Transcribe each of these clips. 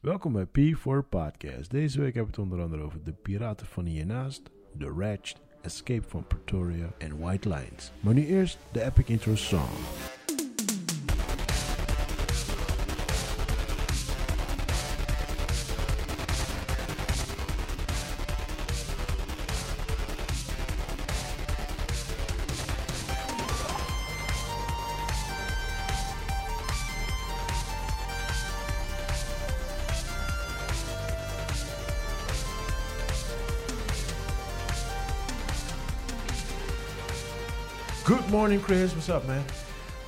Welkom bij P4 Podcast. Deze week hebben we het onder andere over de Piraten van hiernaast, The Ratched, Escape from Pretoria en White Lines. Maar nu eerst de epic intro song. Chris, what's up man?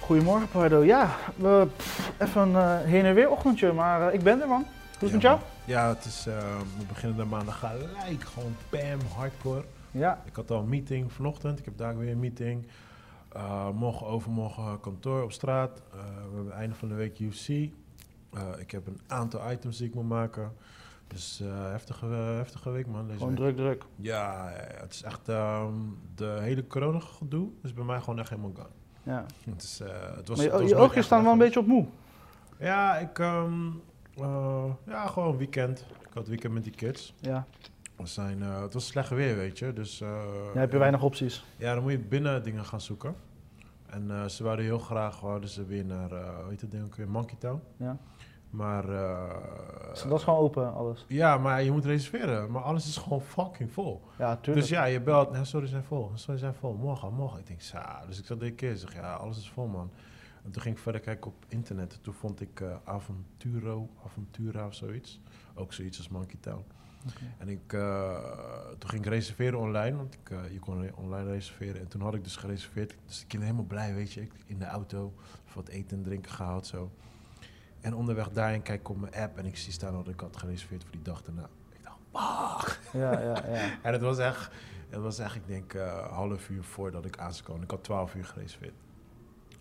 Goedemorgen Pardo. Ja, we, pff, even een eh, heen en weer ochtendje, maar eh, ik ben er man. Hoe is het met jou? Ja, het is, eh, we beginnen de maandag gelijk, gewoon bam, hardcore. Ja, Ik had al een meeting vanochtend, ik heb daar weer een meeting. Uh, morgen, overmorgen kantoor op straat. Uh, we hebben einde van de week UFC. Uh, ik heb een aantal items die ik moet maken. Dus uh, heftige, heftige week man. Deze gewoon week. druk druk. Ja, ja, ja, het is echt ehm, de hele corona gedoe. is bij mij gewoon echt helemaal gone. Ja. Het, is, eh, het was, Maar je, het was je oogjes staan wel een beetje op moe. Ja, ik... ehm, eh, ja, gewoon weekend. Ik had weekend met die kids. Ja, We zijn, het was slecht weer, weet je. Dus, dan heb je weinig opties. Ja, dan moet je binnen dingen gaan zoeken. En ze wouden heel graag, wouden ze weer naar, hoe heet het ding ook weer, Monkey Town. Ja. Maar, Dus dat is gewoon open, alles. ja, maar je moet reserveren. Maar alles is gewoon fucking vol. Ja, tuurlijk. Dus ja, je belt, nee, sorry, zijn vol. Sorry, zijn vol. Morgen, morgen. Ik denk, sa. Dus ik zat een keer, zeg, ja, alles is vol, man. En toen ging ik verder kijken op internet. Toen vond ik eh Aventuro, Aventura of zoiets. Ook zoiets als Monkey Town. En ik, eh, toen ging ik reserveren online, want ik, je kon online reserveren. En toen had ik dus gereserveerd. Dus ik ben helemaal blij, weet je. Ik in de auto wat eten en drinken gehaald zo. En onderweg daarin kijk ik op mijn app en ik zie staan dat ik had gereserveerd voor die dag daarna. Ik dacht, fuck. Ja, ja, ja. En het was echt, het was echt ik denk, eh half uur voordat ik aan zou komen. Ik had 12 uur gereserveerd.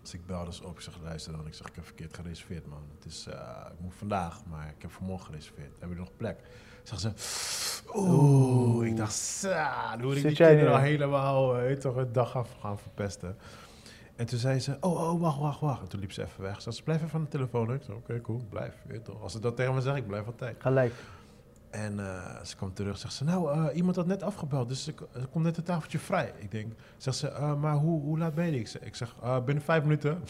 Dus ik belde ze op, ik zeg, luister dan. Ik zeg, ik heb verkeerd gereserveerd, man. Het is, eh, ik moet vandaag, maar ik heb voor morgen gereserveerd. Hebben jullie nog plek? Zeg ze, oeh. Ik dacht, sa, moet ik die kinderen al helemaal, eh, weet je toch, een dag gaan, gaan verpesten. En toen zei ze, oh, oh, wacht, wacht, wacht. En toen liep ze even weg. Ze zei, blijf even aan de telefoon. Ik zei, oké, cool, blijf. Weet toch. Als ze dat tegen me zegt, ik blijf altijd. Gelijk. En eh, ze kwam terug, zegt ze, nou, eh, iemand had net afgebeld, dus ik- er komt net een tafeltje vrij. Ik denk, zegt ze, eh, maar hoe, hoe laat ben je? Ik zeg, ik zeg binnen vijf minuten.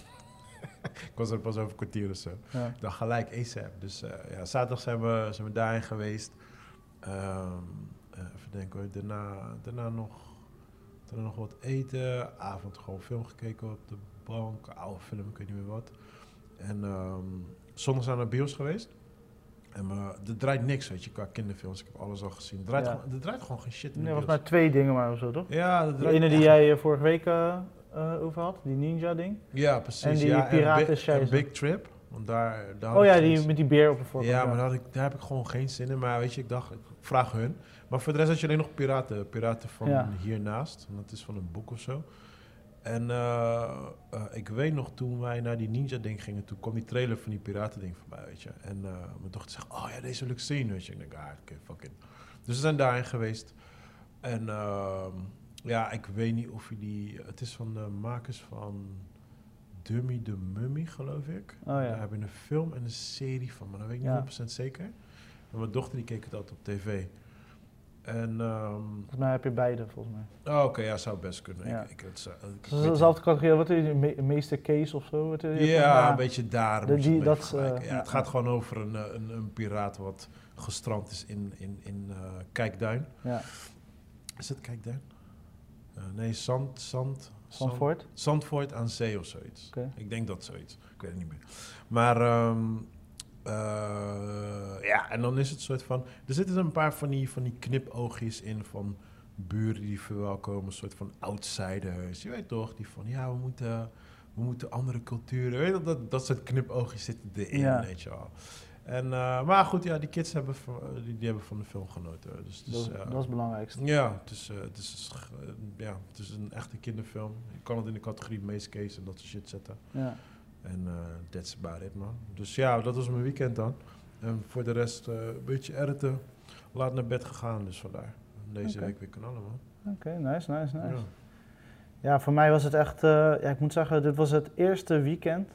ik was er pas over een kwartier of zo. Ja. Dacht gelijk ASAP. Dus ja, zaterdag zijn we, zijn we daarin geweest. Eh, even denken hoor, daarna, daarna, nog, daarna nog wat eten. Avond gewoon film gekeken op de bank, oude film, ik weet niet meer wat. En ehm, zondag zijn we naar bios geweest. En maar er draait niks, weet je, qua kinderfilms. Ik heb alles al gezien. Er draait, Ja. gewoon, er draait gewoon geen shit in de Nee, was maar twee dingen maar of zo, toch? Ja, er draait ene die jij eh, vorige week eh, eh, over had, die ninja ding. Ja, precies. en die ja, Piraten en Scheiße. Big Trip. Want daar, Oh ja, die met die beer op de voorkant. Ja, maar daar, had ik, daar heb ik gewoon geen zin in. Maar weet je, ik dacht, ik vraag hun. Maar voor de rest had je alleen nog Piraten. Piraten van Ja. hiernaast. En dat is van een boek of zo. En eh, eh, ik weet nog, toen wij naar die ninja-ding gingen... toen kwam die trailer van die Piraten-ding voorbij, weet je. En eh, mijn dochter zegt, oh ja, deze wil ik zien, weet je. Ik denk, ah, oké, fuck it. Dus we zijn daarin geweest. En ehm, ja, ik weet niet of je die... Het is van de makers van Dummy de Mummy, geloof ik. Oh ja. Daar hebben we een film en een serie van, maar dat weet ik Ja. niet 100% zeker. En mijn dochter die keek het altijd op tv. En, ehm, Volgens mij heb je beide, volgens mij. oh, oké, ja, zou best kunnen. Ja. Ik, ik, het zou- ik dezelfde categorie, wat is het, Me- meester Case of zo? Wat, je- Ja, een beetje daar. de- die- dat, eh, ja, het gaat gewoon over een, eh, een, een piraat wat gestrand is in, in, in eh, Kijkduin. Ja, Is het Kijkduin? Eh, nee, Zand, Zand, Zand, Zandvoort. Aan zee of zoiets. Ik denk dat zoiets. Ik weet het niet meer. Maar ehm, eh, ja, en dan is het soort van... Er zitten een paar van die, van die knipoogjes in van buren die verwelkomen. Een soort van outsiders. Je weet toch? Die van, ja, we moeten, we moeten andere culturen... Weet je, dat, dat soort knipoogjes zitten erin, Ja. weet je wel. En, eh, maar goed, ja, die kids hebben van, die, die hebben van de film genoten. Dus, dus, Dat, dat is het belangrijkste. Ja, het is, eh, het, is, eh, ja, het is een echte kinderfilm. Je kan het in de categorie meest case en dat soort shit zetten. Ja. En eh that's about it, man. Dus ja, dat was mijn weekend dan. En voor de rest eh, een beetje editen. Laat naar bed gegaan, dus vandaar. Deze week weer knallen, man. Oké, nice, nice, nice. Ja. Ja, voor mij was het echt, eh, ja, ik moet zeggen, dit was het eerste weekend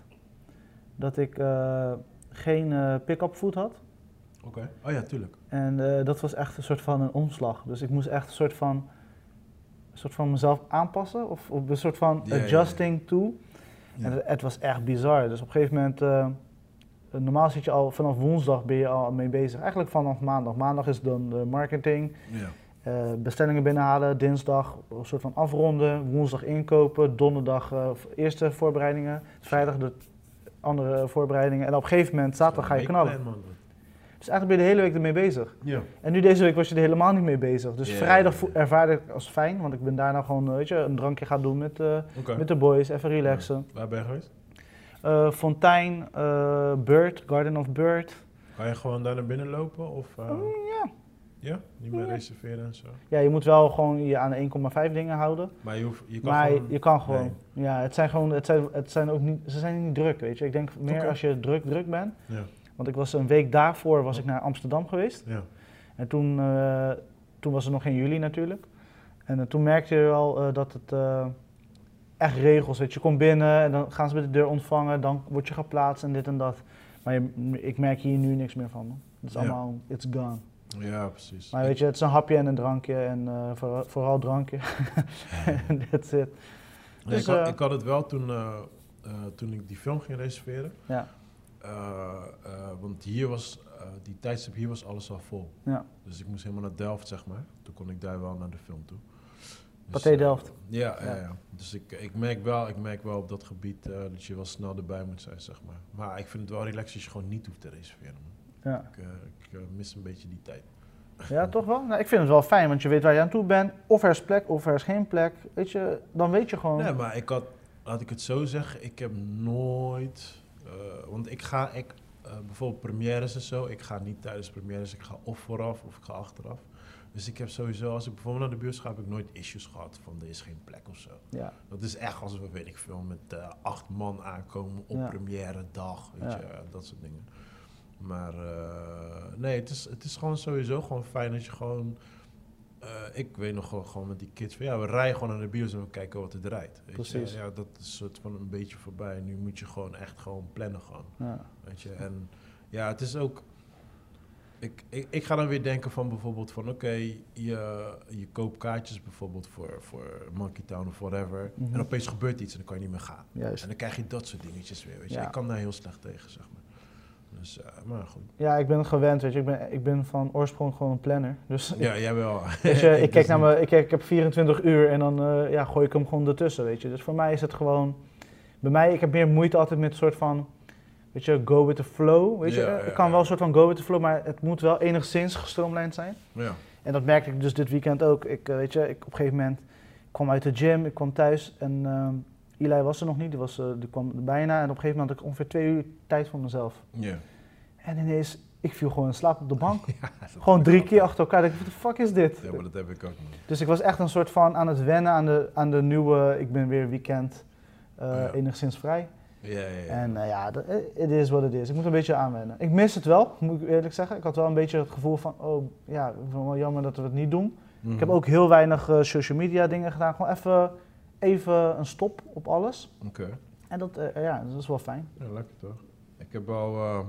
dat ik geen pick-up food had. Oké. Oh ja, tuurlijk. En dat was echt een soort van een omslag. Dus ik moest echt een soort van, een soort van mezelf aanpassen. Of, of een soort van adjusting to. Ja. En het, het was echt bizar. Dus op een gegeven moment, eh, normaal zit je al vanaf woensdag ben je al mee bezig. Eigenlijk vanaf maandag. Maandag is dan de marketing, Ja. eh, bestellingen binnenhalen. Dinsdag een soort van afronden. Woensdag inkopen. Donderdag eh, eerste voorbereidingen. Vrijdag de andere voorbereidingen. En op een gegeven moment, zaterdag ga je knallen. Dus eigenlijk ben je de hele week ermee bezig. Ja. En nu deze week was je er helemaal niet mee bezig. Dus vrijdag ja. ervaarde ik als fijn, want ik ben daarna gewoon eh, weet je, een drankje gaan doen met, eh, met de boys, even relaxen. Waar ben je geweest? Eh, Fontein, eh, Bird, Garden of Bird. Kan je gewoon daar naar binnen lopen? Of, eh, Mm, ja. ja? Niet meer Ja. reserveren en zo? ja, je moet wel gewoon je aan de 1,5 dingen houden. Maar je, hoeft, je kan maar gewoon... je kan gewoon. Nee. Ja, het zijn gewoon, het zijn, het zijn ook niet, ze zijn niet druk, weet je. Ik denk meer als je druk, druk bent. Ja, Want ik was een week daarvoor was ik naar Amsterdam geweest. ja. En toen, eh, toen was het nog in juli natuurlijk. En eh, toen merkte je wel eh, dat het echt regels is. Je komt binnen en dan gaan ze bij de deur ontvangen, dan word je geplaatst en dit en dat. Maar je- ik merk hier nu niks meer van. man. Het is Ja. allemaal, it's gone. ja, precies. Maar weet je, het is een hapje en een drankje en vooral, vooral drankje. That's it. Dus, ik, had, ik had het wel toen, toen ik die film ging reserveren. Ja, want hier was, eh, die tijdstip hier was alles al vol. ja. Dus ik moest helemaal naar Delft, zeg maar. Toen kon ik daar wel naar de film toe. Dus, Pathé eh, Delft. ja, ja. Ja. Dus ik, ik, merk wel, ik merk wel op dat gebied eh, dat je wel snel erbij moet zijn, zeg maar. Maar ik vind het wel relaxed als je gewoon niet hoeft te reserveren. man. Ja. Ik, eh, ik eh, mis een beetje die tijd. ja, toch wel? Nou, ik vind het wel fijn, want je weet waar je aan toe bent. Of er is plek, of er is geen plek. Weet je, dan weet je gewoon. Nee, maar ik had, laat ik het zo zeggen, ik heb nooit, eh, want ik ga, ik, eh, bijvoorbeeld premières en zo, ik ga niet tijdens premières, ik ga of vooraf of ik ga achteraf. Dus ik heb sowieso, als ik bijvoorbeeld naar de buurt ga, heb ik nooit issues gehad van er is geen plek of zo. Ja. Dat is echt als we, weet ik veel, met eh, acht man aankomen op Ja. première dag, weet Ja. je, eh, dat soort dingen. Maar eh, nee, het is, het is gewoon sowieso gewoon fijn dat je gewoon, eh, ik weet nog gewoon, gewoon met die kids van ja, we rijden gewoon naar de bios en we kijken wat er draait. Weet Precies. Je? Ja, dat is soort van een beetje voorbij. Nu moet je gewoon echt gewoon plannen gewoon, Ja. weet je. En ja, het is ook, ik, ik, ik ga dan weer denken van bijvoorbeeld van oké, je, je koopt kaartjes bijvoorbeeld voor, voor Monkey Town of whatever. Mhm. En opeens gebeurt iets en dan kan je niet meer gaan. Juist. En dan krijg je dat soort dingetjes weer, weet je. Ja. Ik kan daar heel slecht tegen, zeg maar. Dus, eh, maar goed. Ja, ik ben gewend, weet je. Ik ben, ik ben van oorsprong gewoon een planner. Dus Ja, jij wel. weet je, ik, kijk dus naar niet. mijn, ik, kijk, ik heb 24 uur en dan eh, ja, gooi ik hem gewoon ertussen, weet je. Dus voor mij is het gewoon... Bij mij, ik heb meer moeite altijd met een soort van... Weet je, go with the flow, weet je. Ja, ja, ik kan wel een soort van go with the flow, maar het moet wel enigszins gestroomlijnd zijn. Ja. En dat merkte ik dus dit weekend ook. Ik, eh, weet je, ik op een gegeven moment ik kwam uit de gym, ik kwam thuis en ehm Eli was er nog niet, die, was, eh, die kwam bijna. En op een gegeven moment had ik ongeveer twee uur tijd voor mezelf. En ineens, ik viel gewoon in slaap op de bank. Ja, gewoon drie keer achter elkaar. Ik dacht, what the fuck is dit? Ja, maar dat heb ik ook niet. Dus ik was echt een soort van aan het wennen aan de, aan de nieuwe, ik ben weer weekend Oh ja. enigszins vrij. Ja, ja, ja. En eh, ja, het is wat het is. Ik moet een beetje aanwennen. Ik mis het wel, moet ik eerlijk zeggen. Ik had wel een beetje het gevoel van, oh ja, ik vind het wel jammer dat we het niet doen. Mhm. Ik heb ook heel weinig social media dingen gedaan. Gewoon even, even een stop op alles. Oké. En dat, eh, ja, dat is wel fijn. Ja, lekker toch? Ik heb al eh,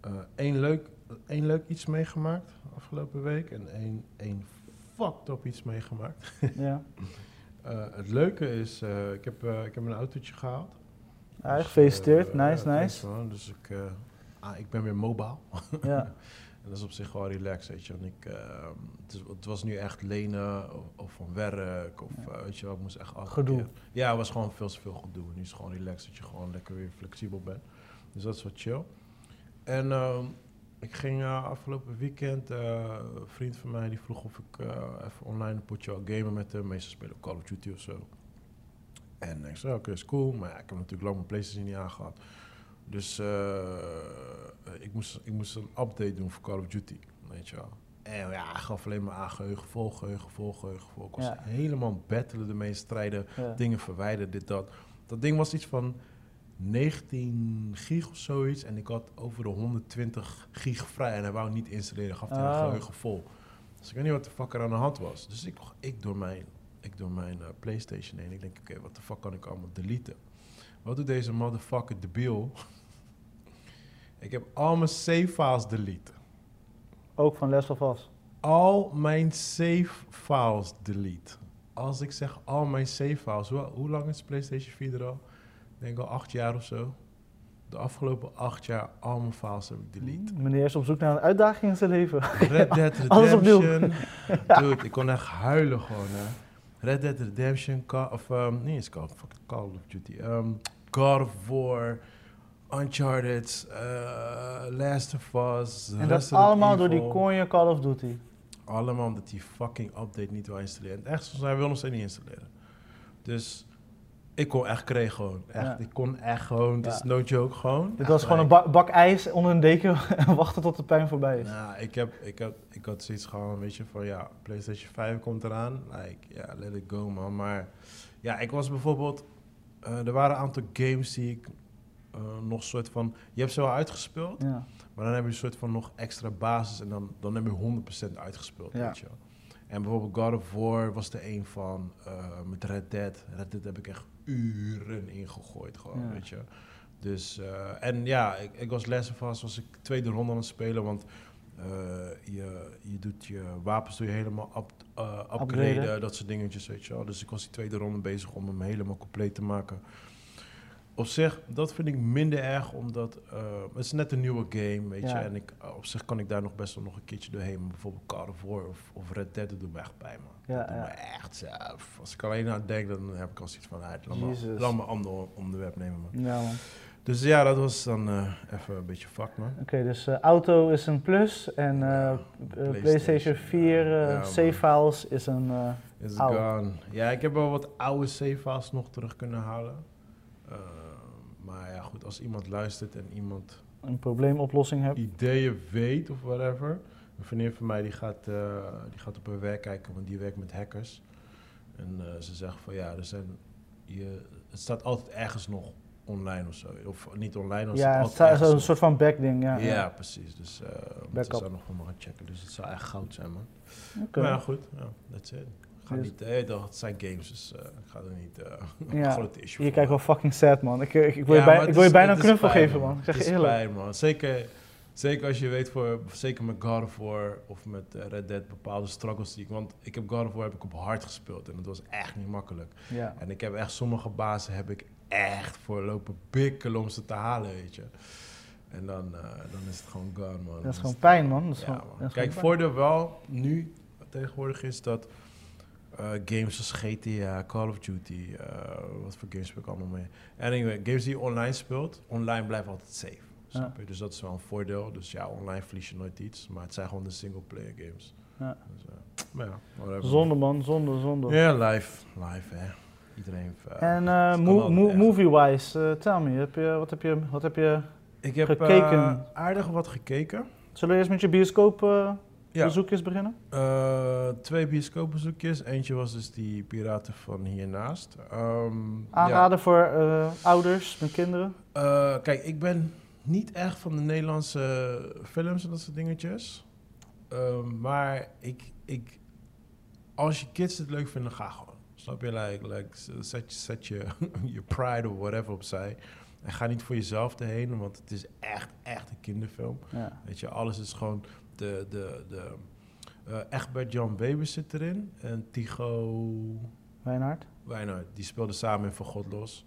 eh, één, leuk, één leuk iets meegemaakt afgelopen week en één, één fucked up iets meegemaakt. ja. Het leuke is, ik, heb, ik heb een autootje gehaald. Ja, Dus, gefeliciteerd. nice, nice. man. Dus ik, ah, ik ben weer mobile. Ja, En dat is op zich wel relaxed, weet je. Want ik, eh, het, is- het was nu echt lenen of, of van werk of eh, weet je wel, ik moest echt Gedoe. keer- Ja, het was gewoon veel te veel gedoe. Nu is het gewoon relaxed dat je gewoon lekker weer flexibel bent. Dus dat is wat chill. En ehm, ik ging eh, afgelopen weekend, eh, een vriend van mij die vroeg of ik even online een potje wil gamen met hem. Meestal spelen we Call of Duty of zo. En ik zei, oké, is cool. Maar ja, ik heb natuurlijk lang mijn PlayStation niet aangehad. Dus ik, moest, ik moest een update doen voor Call of Duty, weet je wel. En ja, hij gaf alleen maar aan geheugen, vol geheugen, vol geheugen, vol. Ik was Ja. helemaal battelen ermee, strijden, ja. dingen verwijderen, dit, dat. Dat ding was iets van 19 gig of zoiets. En ik had over de 120 gig vrij en hij wou niet installeren. Gaf hij een Oh. geheugen vol. Dus ik weet niet wat de fuck er aan de hand was. Dus ik, ik door mijn, ik door mijn eh, Playstation heen. Ik denk, oké, wat de fuck kan ik allemaal deleten? Wat doet deze motherfucker debiel? Ik heb al mijn save files delete. Ook van Last of Us. Al mijn save files delete. Als ik zeg al mijn save files, hoe, hoe lang is PlayStation 4 er al? Ik denk al acht jaar of zo. De afgelopen acht jaar, al mijn files heb ik delete. Meneer is op zoek naar een uitdaging in zijn leven. Red Dead. Redemption. Dude, ik kon echt huilen gewoon, hè. Red Dead Redemption, Call, of um, nee, is Call, Call of Duty. Um, God of War, Uncharted, uh, Last of Us, En dat allemaal door die konje Call of Duty. Allemaal omdat die fucking update niet wil installeren. En echt, hij wil nog steeds niet installeren. Dus ik kon echt kregen gewoon. Echt, Ja. Ik kon echt gewoon, het is no joke gewoon. Dit was gewoon een bak ijs onder een deken en wachten tot de pijn voorbij is. Nou, ik, heb, ik, heb, ik had zoiets gewoon, weet je, van ja, PlayStation 5 komt eraan. Like, ja, let it go, man. Maar ja, ik was bijvoorbeeld, eh, er waren een aantal games die ik eh, nog soort van, je hebt ze wel uitgespeeld, Ja. maar dan heb je een soort van nog extra basis en dan, dan heb je 100% uitgespeeld, Ja. weet je wel. En bijvoorbeeld God of War was er een van, eh, met Red Dead. Red Dead heb ik echt uren ingegooid gewoon, Ja. weet je. Dus, eh, en ja, ik, ik was Last of Us, was ik tweede ronde aan het spelen, want je, je doet je wapens doe je helemaal up, upgraden, Upgraden. dat soort dingetjes, weet je wel. Dus ik was die tweede ronde bezig om hem helemaal compleet te maken. Op zich, dat vind ik minder erg, omdat eh, het is net een nieuwe game, weet Ja. je. En ik, eh, op zich kan ik daar nog best wel nog een keertje doorheen. Maar bijvoorbeeld Call of War of, of Red Dead, dat doet me echt pijn, man. Ja, dat doet ja. me echt zelf. Als ik alleen aan denk, dan heb ik al zoiets van, uit, laat, me, me ander onderwerp nemen, man. Ja, man. Dus ja, dat was dan eh, even een beetje fuck, man. Oké, dus auto is een plus en PlayStation, PlayStation 4 eh, ja, save files is een... Is gone. Ja, ik heb wel wat oude save files nog terug kunnen halen. Eh, maar ja, goed, als iemand luistert en iemand een probleemoplossing hebt. ideeën weet of whatever. Een vriendin van mij die gaat, eh, die gaat op haar werk kijken, want die werkt met hackers. En eh, ze zegt van ja, er zijn, je, het staat altijd ergens nog online of zo. Of niet online, het Ja, het zo'n nog. soort van backding, ja. Ja, precies. Dus eh we moeten Backup. daar nog van gaan checken. Dus het zou echt goud zijn, man. Maar ja, goed. Ja, that's it. Ga Dus- niet, eh, het zijn games, dus eh, ik ga er niet eh Ja, grote issue Je kijkt wel fucking sad, man. Ik, ik, ik wil, Ja, je, bij- ik wil je bijna een knuffel pijn, geven, man. Ik zeg Het je is eerlijk. pijn, man. Zeker, zeker als je weet, voor, zeker met God of War of met Red Dead, bepaalde struggles die ik... Want ik heb God of War heb ik op hard gespeeld en het was echt niet makkelijk. Ja. En ik heb echt sommige bazen heb ik echt voor lopen bikkelen om ze te halen, weet je. En dan, dan is het gewoon gone, man. Dat is gewoon pijn, man. Dat is ja, gewoon, man. dat is Kijk, voordeel wel nu tegenwoordig is dat games als GTA, Call of Duty, eh, wat voor games heb ik allemaal mee. Anyway, games die je online speelt, online blijven altijd safe. Snap je? Dus dat is wel een voordeel. Dus ja, online verlies je nooit iets, maar het zijn gewoon de single player games. Ja. Dus, eh, maar ja, whatever. Zonde, man. Zonde, zonde. Ja, live. Live, hè. Iedereen. eh, En eh, mo- mo- movie-wise, eh, tell me, heb je, wat, heb je, wat heb je... Ik heb gekeken. eh, aardig wat gekeken. Zullen we eerst met je bioscoop eh, Ja. bezoekjes beginnen? Eh, twee bioscoopbezoekjes. Eentje was dus die Piraten van hiernaast. Ehm, ja. Aanraden voor eh, ouders met kinderen? Eh, kijk, ik ben niet echt van de Nederlandse films en dat soort dingetjes. Ehm, maar ik, ik, als je kids het leuk vinden, ga gewoon. Snap je? Like, like, zet, je- zet je, je pride of whatever opzij. En ga niet voor jezelf erheen, want het is echt, echt een kinderfilm. Ja. Weet je, alles is gewoon de, de, de eh Egbert Jan Bebers zit erin en Tycho Wijnard? Wijnard, die speelden samen in Van God Los.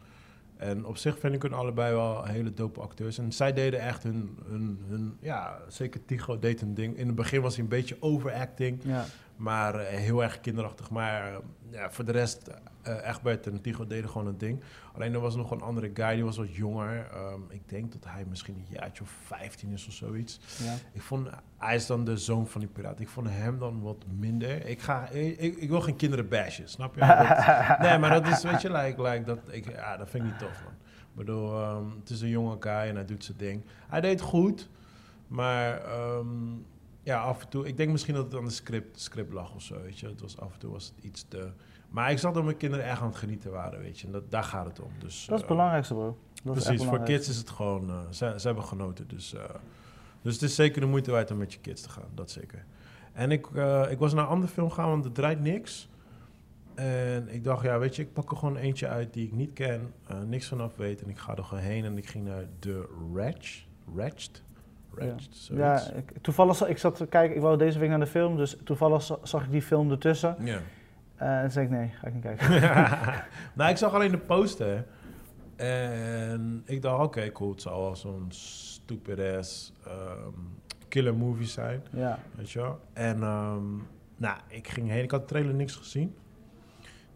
En op zich vind ik hun allebei wel hele dope acteurs. En zij deden echt hun, hun, hun ja, zeker Tycho deed een ding. In het begin was hij een beetje overacting, Ja. Maar eh, heel erg kinderachtig. Maar eh, ja, voor de rest, eh Egbert en Tycho deden gewoon een ding. Alleen er was nog een andere guy, die was wat jonger. Ehm, ik denk dat hij misschien een jaartje of 15 is of zoiets. ja. Ik vond, hij is dan de zoon van die piraat. Ik vond hem dan wat minder. Ik, ga, ik, ik, ik wil geen kinderen bashen, snap je? Dat- nee, maar dat is, weet je, like, like, dat, ik, ja, dat vind ik niet tof, man. Ik bedoel, ehm, het is een jonge guy en hij doet zijn ding. Hij deed goed, maar ehm, ja, af en toe... Ik denk misschien dat het aan de script, script lag of zo, weet je. Het was, af en toe was het iets te... Maar ik zag dat mijn kinderen echt aan het genieten waren, weet je. En dat, daar gaat het om. Dus, Dat is het eh, belangrijkste, bro. Dat Precies, voor kids is het gewoon, eh, ze, ze hebben genoten. Dus, eh, dus het is zeker de moeite waard om met je kids te gaan, dat zeker. En ik, ik was naar een andere film gaan, want er draait niks. En ik dacht, ja, weet je, ik pak er gewoon eentje uit die ik niet ken, niks vanaf weet. En ik ga er gewoon heen en ik ging naar The Ratch. Wretched? Wretched, Ja, zoiets. ik, toevallig, ik zat te kijken, ik wou deze week naar de film, dus toevallig za- zag ik die film ertussen. Ja. Eh, en zei ik, nee, ga ik niet kijken. nou, ik zag alleen de poster. En ik dacht, oké, cool. Het zal wel zo'n stupid ass ehm, killer movie zijn. ja, Weet je wel? En ehm, nou, ik ging heen. Ik had de trailer niks gezien.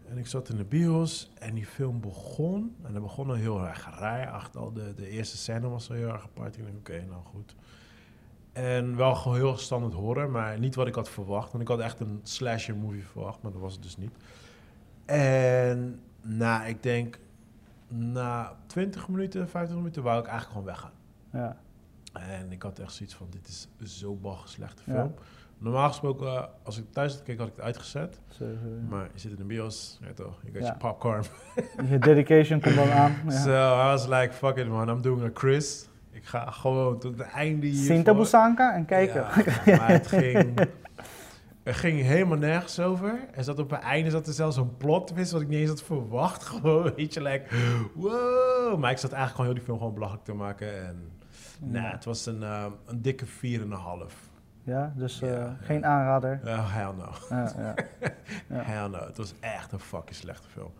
En ik zat in de bios en die film begon. En dat begon al heel erg. Achter al de, de eerste scène was al heel erg apart. Ik dacht, oké, nou goed. En wel gewoon heel standaard horror, maar niet wat ik had verwacht. Want ik had echt een slasher movie verwacht, maar dat was het dus niet. En nou, ik denk na 20 minuten, 25 minuten wou ik eigenlijk gewoon weggaan. ja, En ik had echt zoiets van, dit is zo bagger slechte Ja. film. Normaal gesproken, eh, als ik thuis had gekeken, had ik het uitgezet. ja. Maar je zit in de bios, ja toch, je got je popcorn. Je dedication komt dan aan. Ja. So I was like, fuck it man, I'm doing a Chris. Ga gewoon tot het einde hier. Sinta Busanka en kijken. Ja, maar het ging, het ging helemaal nergens over. Er zat op het einde zat er zelfs een plot twist wat ik niet eens had verwacht. Gewoon, weet je, like, wow. Maar ik zat eigenlijk gewoon heel die film gewoon belachelijk te maken. En nou, het was een, eh, een dikke 4,5. Ja, dus eh, geen aanrader. Uh, hell no. Ja, ja. Ja. Hell no. Het was echt een fucking slechte film.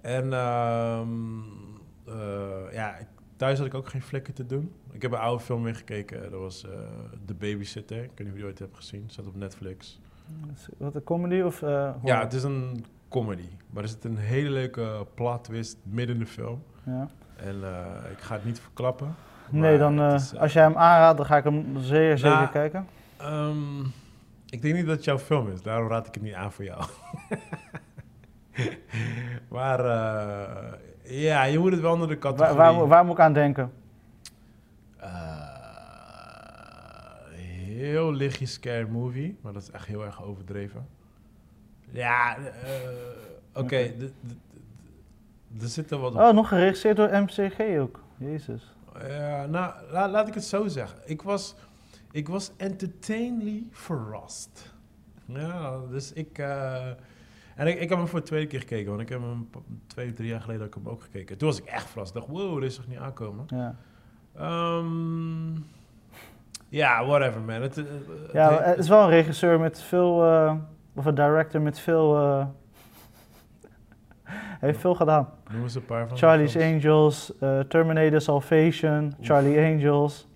En ehm, eh, ja, ik- thuis had ik ook geen flikken te doen. Ik heb een oude film weer gekeken. Dat was eh The Babysitter. Ik weet niet of je die ooit hebt gezien. Staat op Netflix. Wat, een comedy of eh? Ja, het is een comedy. Maar er zit een hele leuke plot twist midden in de film. Ja. En eh, ik ga het niet verklappen. Nee, dan is, als jij hem aanraadt, dan ga ik hem zeer zeker Nou, kijken. Ehm, ik denk niet dat het jouw film is, daarom raad ik het niet aan voor jou. maar ja, je moet het wel onder de Waar, categorie... waar, waar moet ik aan denken? Eh, heel lichtje scary movie, maar dat is echt heel erg overdreven. Ja, eh, oké. D- d- Er zitten wat... Oh, nog geregisseerd door MCG ook. Jezus. Ja, nou, la- laat ik het zo zeggen. Ik was, ik was entertainly verrast. Ja, dus ik... eh, en ik, ik heb hem voor de tweede keer gekeken, want ik heb hem twee, drie jaar geleden heb ik hem ook gekeken. Toen was ik echt verrast. Ik dacht, wow, dit is toch niet aankomen? Ja, Ehm, ja, whatever, man. Het, eh, ja het- het is wel een regisseur met veel... eh, of een director met veel... eh, hij heeft veel gedaan. Noem eens een paar van Charlie's. Angels, eh, Terminator Salvation, Oef. Charlie Angels.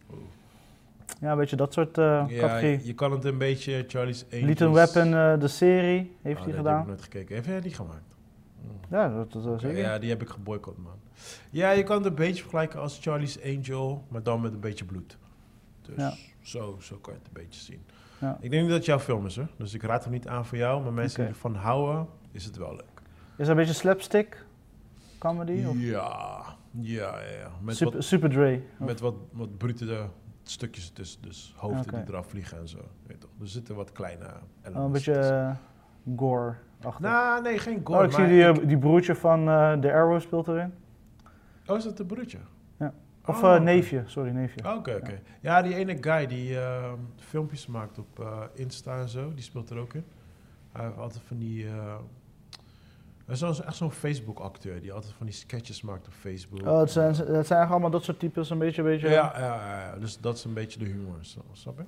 Ja, een beetje dat soort eh Ja, categorie. je, je kan het een beetje Charlie's Angels... Lethal Weapon, eh, de serie, heeft Oh, hij Die heb gedaan. ik nooit gekeken. Heeft hij die gemaakt? Hm. Ja, dat, dat is zeker. Ja, die heb ik geboycott, man. Ja, je kan het een beetje vergelijken als Charlie's Angel, maar dan met een beetje bloed. Dus Ja. zo, zo kan je het een beetje zien. Ja. Ik denk niet dat het jouw film is, hoor. Dus ik raad hem niet aan voor jou, maar mensen Oké. die ervan houden, is het wel leuk. Is dat een beetje slapstick comedy? Of Ja, ja, ja. ja. Met, Super, wat, Super Dre? Met wat, wat brute stukjes ertussen. Dus hoofden Oké. die eraf vliegen en zo. Weet toch. Er zitten wat kleine Oh, elementen een beetje tussen. eh, gore achter. Nou, nee, geen gore. oh, ik zie die, ik- eh, die broertje van eh The Arrow speelt erin. Oh, is dat de broertje? Ja. Of Oh, oké. neefje, sorry, neefje. Oké, oké. Ja, die ene guy die eh, filmpjes maakt op Insta en zo, die speelt er ook in. Hij heeft altijd van die... eh, hij is zo'n- echt zo'n Facebook-acteur die altijd van die sketches maakt op Facebook. Oh, het zijn, het zijn eigenlijk allemaal dat soort types, een beetje, een beetje. Ja, ja, ja, dus dat is een beetje de humor, snap je?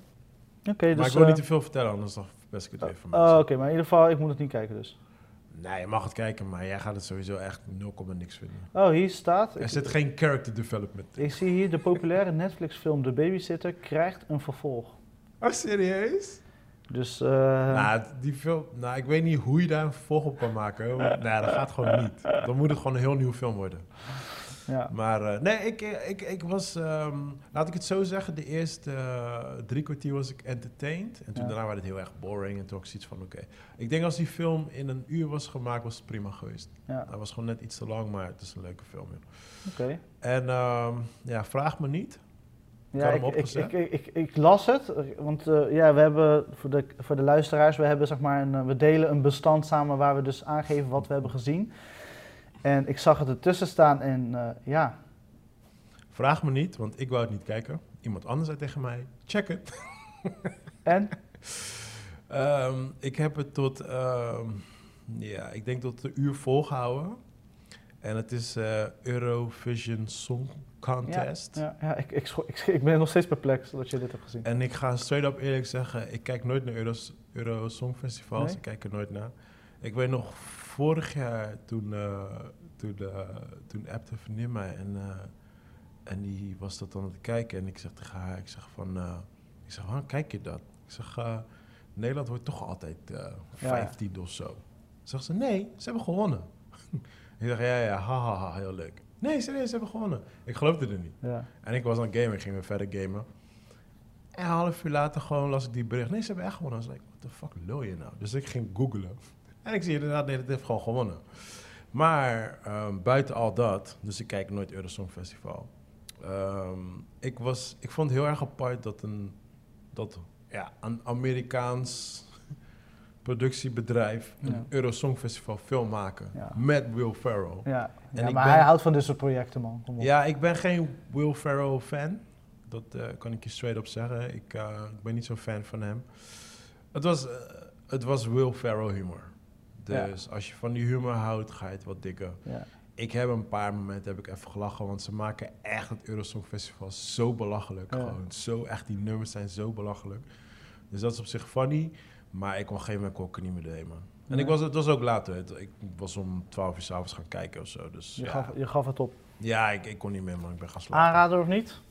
Oké, maar dus... ik wil eh, niet te veel vertellen, anders dan verpest ik het even oh, mensen. oké, maar in ieder geval, ik moet het niet kijken dus. Nee, je mag het kijken, maar jij gaat het sowieso echt 0, niks vinden. Oh, hier staat... Er ik- zit geen character development in. Ik zie hier de populaire Netflix-film De Babysitter krijgt een vervolg. Oh, serieus? Dus, eh, Nou, die film, nou, ik weet niet hoe je daar een vervolg op kan maken. hoor. Nee, dat gaat gewoon niet. Dan moet het gewoon een heel nieuw film worden. ja. Maar eh, nee, ik, eh, ik, ik was, ehm, laat ik het zo zeggen, de eerste drie kwartier was ik entertained. En toen Ja. daarna werd het heel erg boring. En toen had ik zoiets van, oké. Ik denk als die film in een uur was gemaakt, was het prima geweest. ja, Hij was gewoon net iets te lang, maar het is een leuke film. oké. En ehm, ja, vraag me niet. Ja, ik, ik, ik, ik, las het, want eh, ja, we hebben voor de, voor de luisteraars, we, hebben, zeg maar een, eh, we delen een bestand samen waar we dus aangeven wat we hebben gezien. En ik zag het ertussen staan en eh, ja, Vraag me niet, want ik wou het niet kijken. Iemand anders zei tegen mij, check het. en? Ehm, ik heb het tot, ehm, ja, ik denk tot een uur volgehouden. En het is eh, Eurovision Song Contest. Ja, ja ik, ik, ik, ik ben nog steeds perplex dat je dit hebt gezien. En ik ga straight up eerlijk zeggen, ik kijk nooit naar Euros, Euro Songfestivals. Nee? Ik kijk er nooit naar. Ik weet nog, vorig jaar toen, eh toen, eh toen appte een vriendin mij en, en die was dat dan aan het kijken. En ik zeg tegen haar, ik zeg van, ik zeg, waarom kijk je dat? Ik zeg, Nederland wordt toch altijd eh Ja. 15 of zo. Zegt ze, nee, ze hebben gewonnen. ik zeg, ja, ja, ha, ha, ha, heel leuk. Nee, serieus, ze hebben gewonnen. Ik geloofde er niet. Ja. En ik was aan het gamen, ik ging weer verder gamen. En een half uur later gewoon las ik die bericht. Nee, ze hebben echt gewonnen. Ik was like, what the fuck lul je nou? Dus ik ging googlen. En ik zie inderdaad, nee, het heeft gewoon gewonnen. Maar ehm, buiten al dat, dus ik kijk nooit Eurosong Festival. Ehm, ik, was, ik vond het heel erg apart dat een, dat, ja, een Amerikaans productiebedrijf een Ja. Eurosong Festival film maken. Ja. Met Will Ferrell. Ja, En ja maar ben- hij houdt van dit soort projecten, man. Kom op. Ja, ik ben geen Will Ferrell fan. Dat eh, kan ik je straight op zeggen. Ik, eh, ik ben niet zo'n fan van hem. Het was, eh, het was Will Ferrell humor. Dus als je van die humor houdt, ga je het wat dikker. Ja. Ik heb een paar momenten heb ik even gelachen, want ze maken echt het Eurosong Festival zo belachelijk. Gewoon zo echt, die nummers zijn zo belachelijk. Dus dat is op zich funny, maar ik kon geen moment kon ik er niet meer doorheen, man. En ik was, het was ook later. Het- Ik was om 12 uur s'avonds gaan kijken of zo. Dus Je, ja, gaf, je gaf het op. ja ik, ik kon niet meer, man. Ik ben gaan slapen. Aanrader of niet?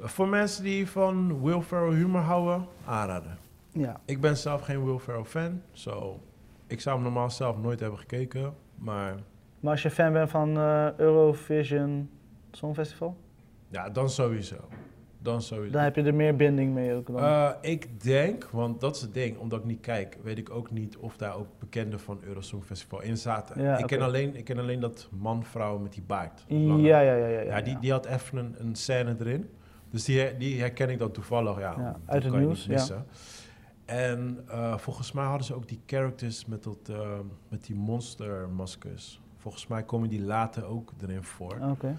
Voor mensen die van Will Ferrell humor houden, aanraden. Ja. Ik ben zelf geen Will Ferrell fan, zo ik zou hem normaal zelf nooit hebben gekeken, maar Maar als je fan bent van eh, Eurovision Songfestival, ja, dan sowieso. Dan dan heb je er meer binding mee ook dan. Eh, ik denk, want dat is het ding, omdat ik niet kijk, weet ik ook niet of daar ook bekenden van Eurosong Festival in zaten. Ja, ik, ken alleen, ik ken alleen dat man-vrouw met die baard. ja, Lange. ja, ja, ja, ja. Ja, die, die had even een, een scène erin. Dus die, die herken ik dan toevallig. Ja, uit het nieuws, missen. En eh, volgens mij hadden ze ook die characters met, dat, eh, met die monstermaskers. Volgens mij komen die later ook erin voor. Oké.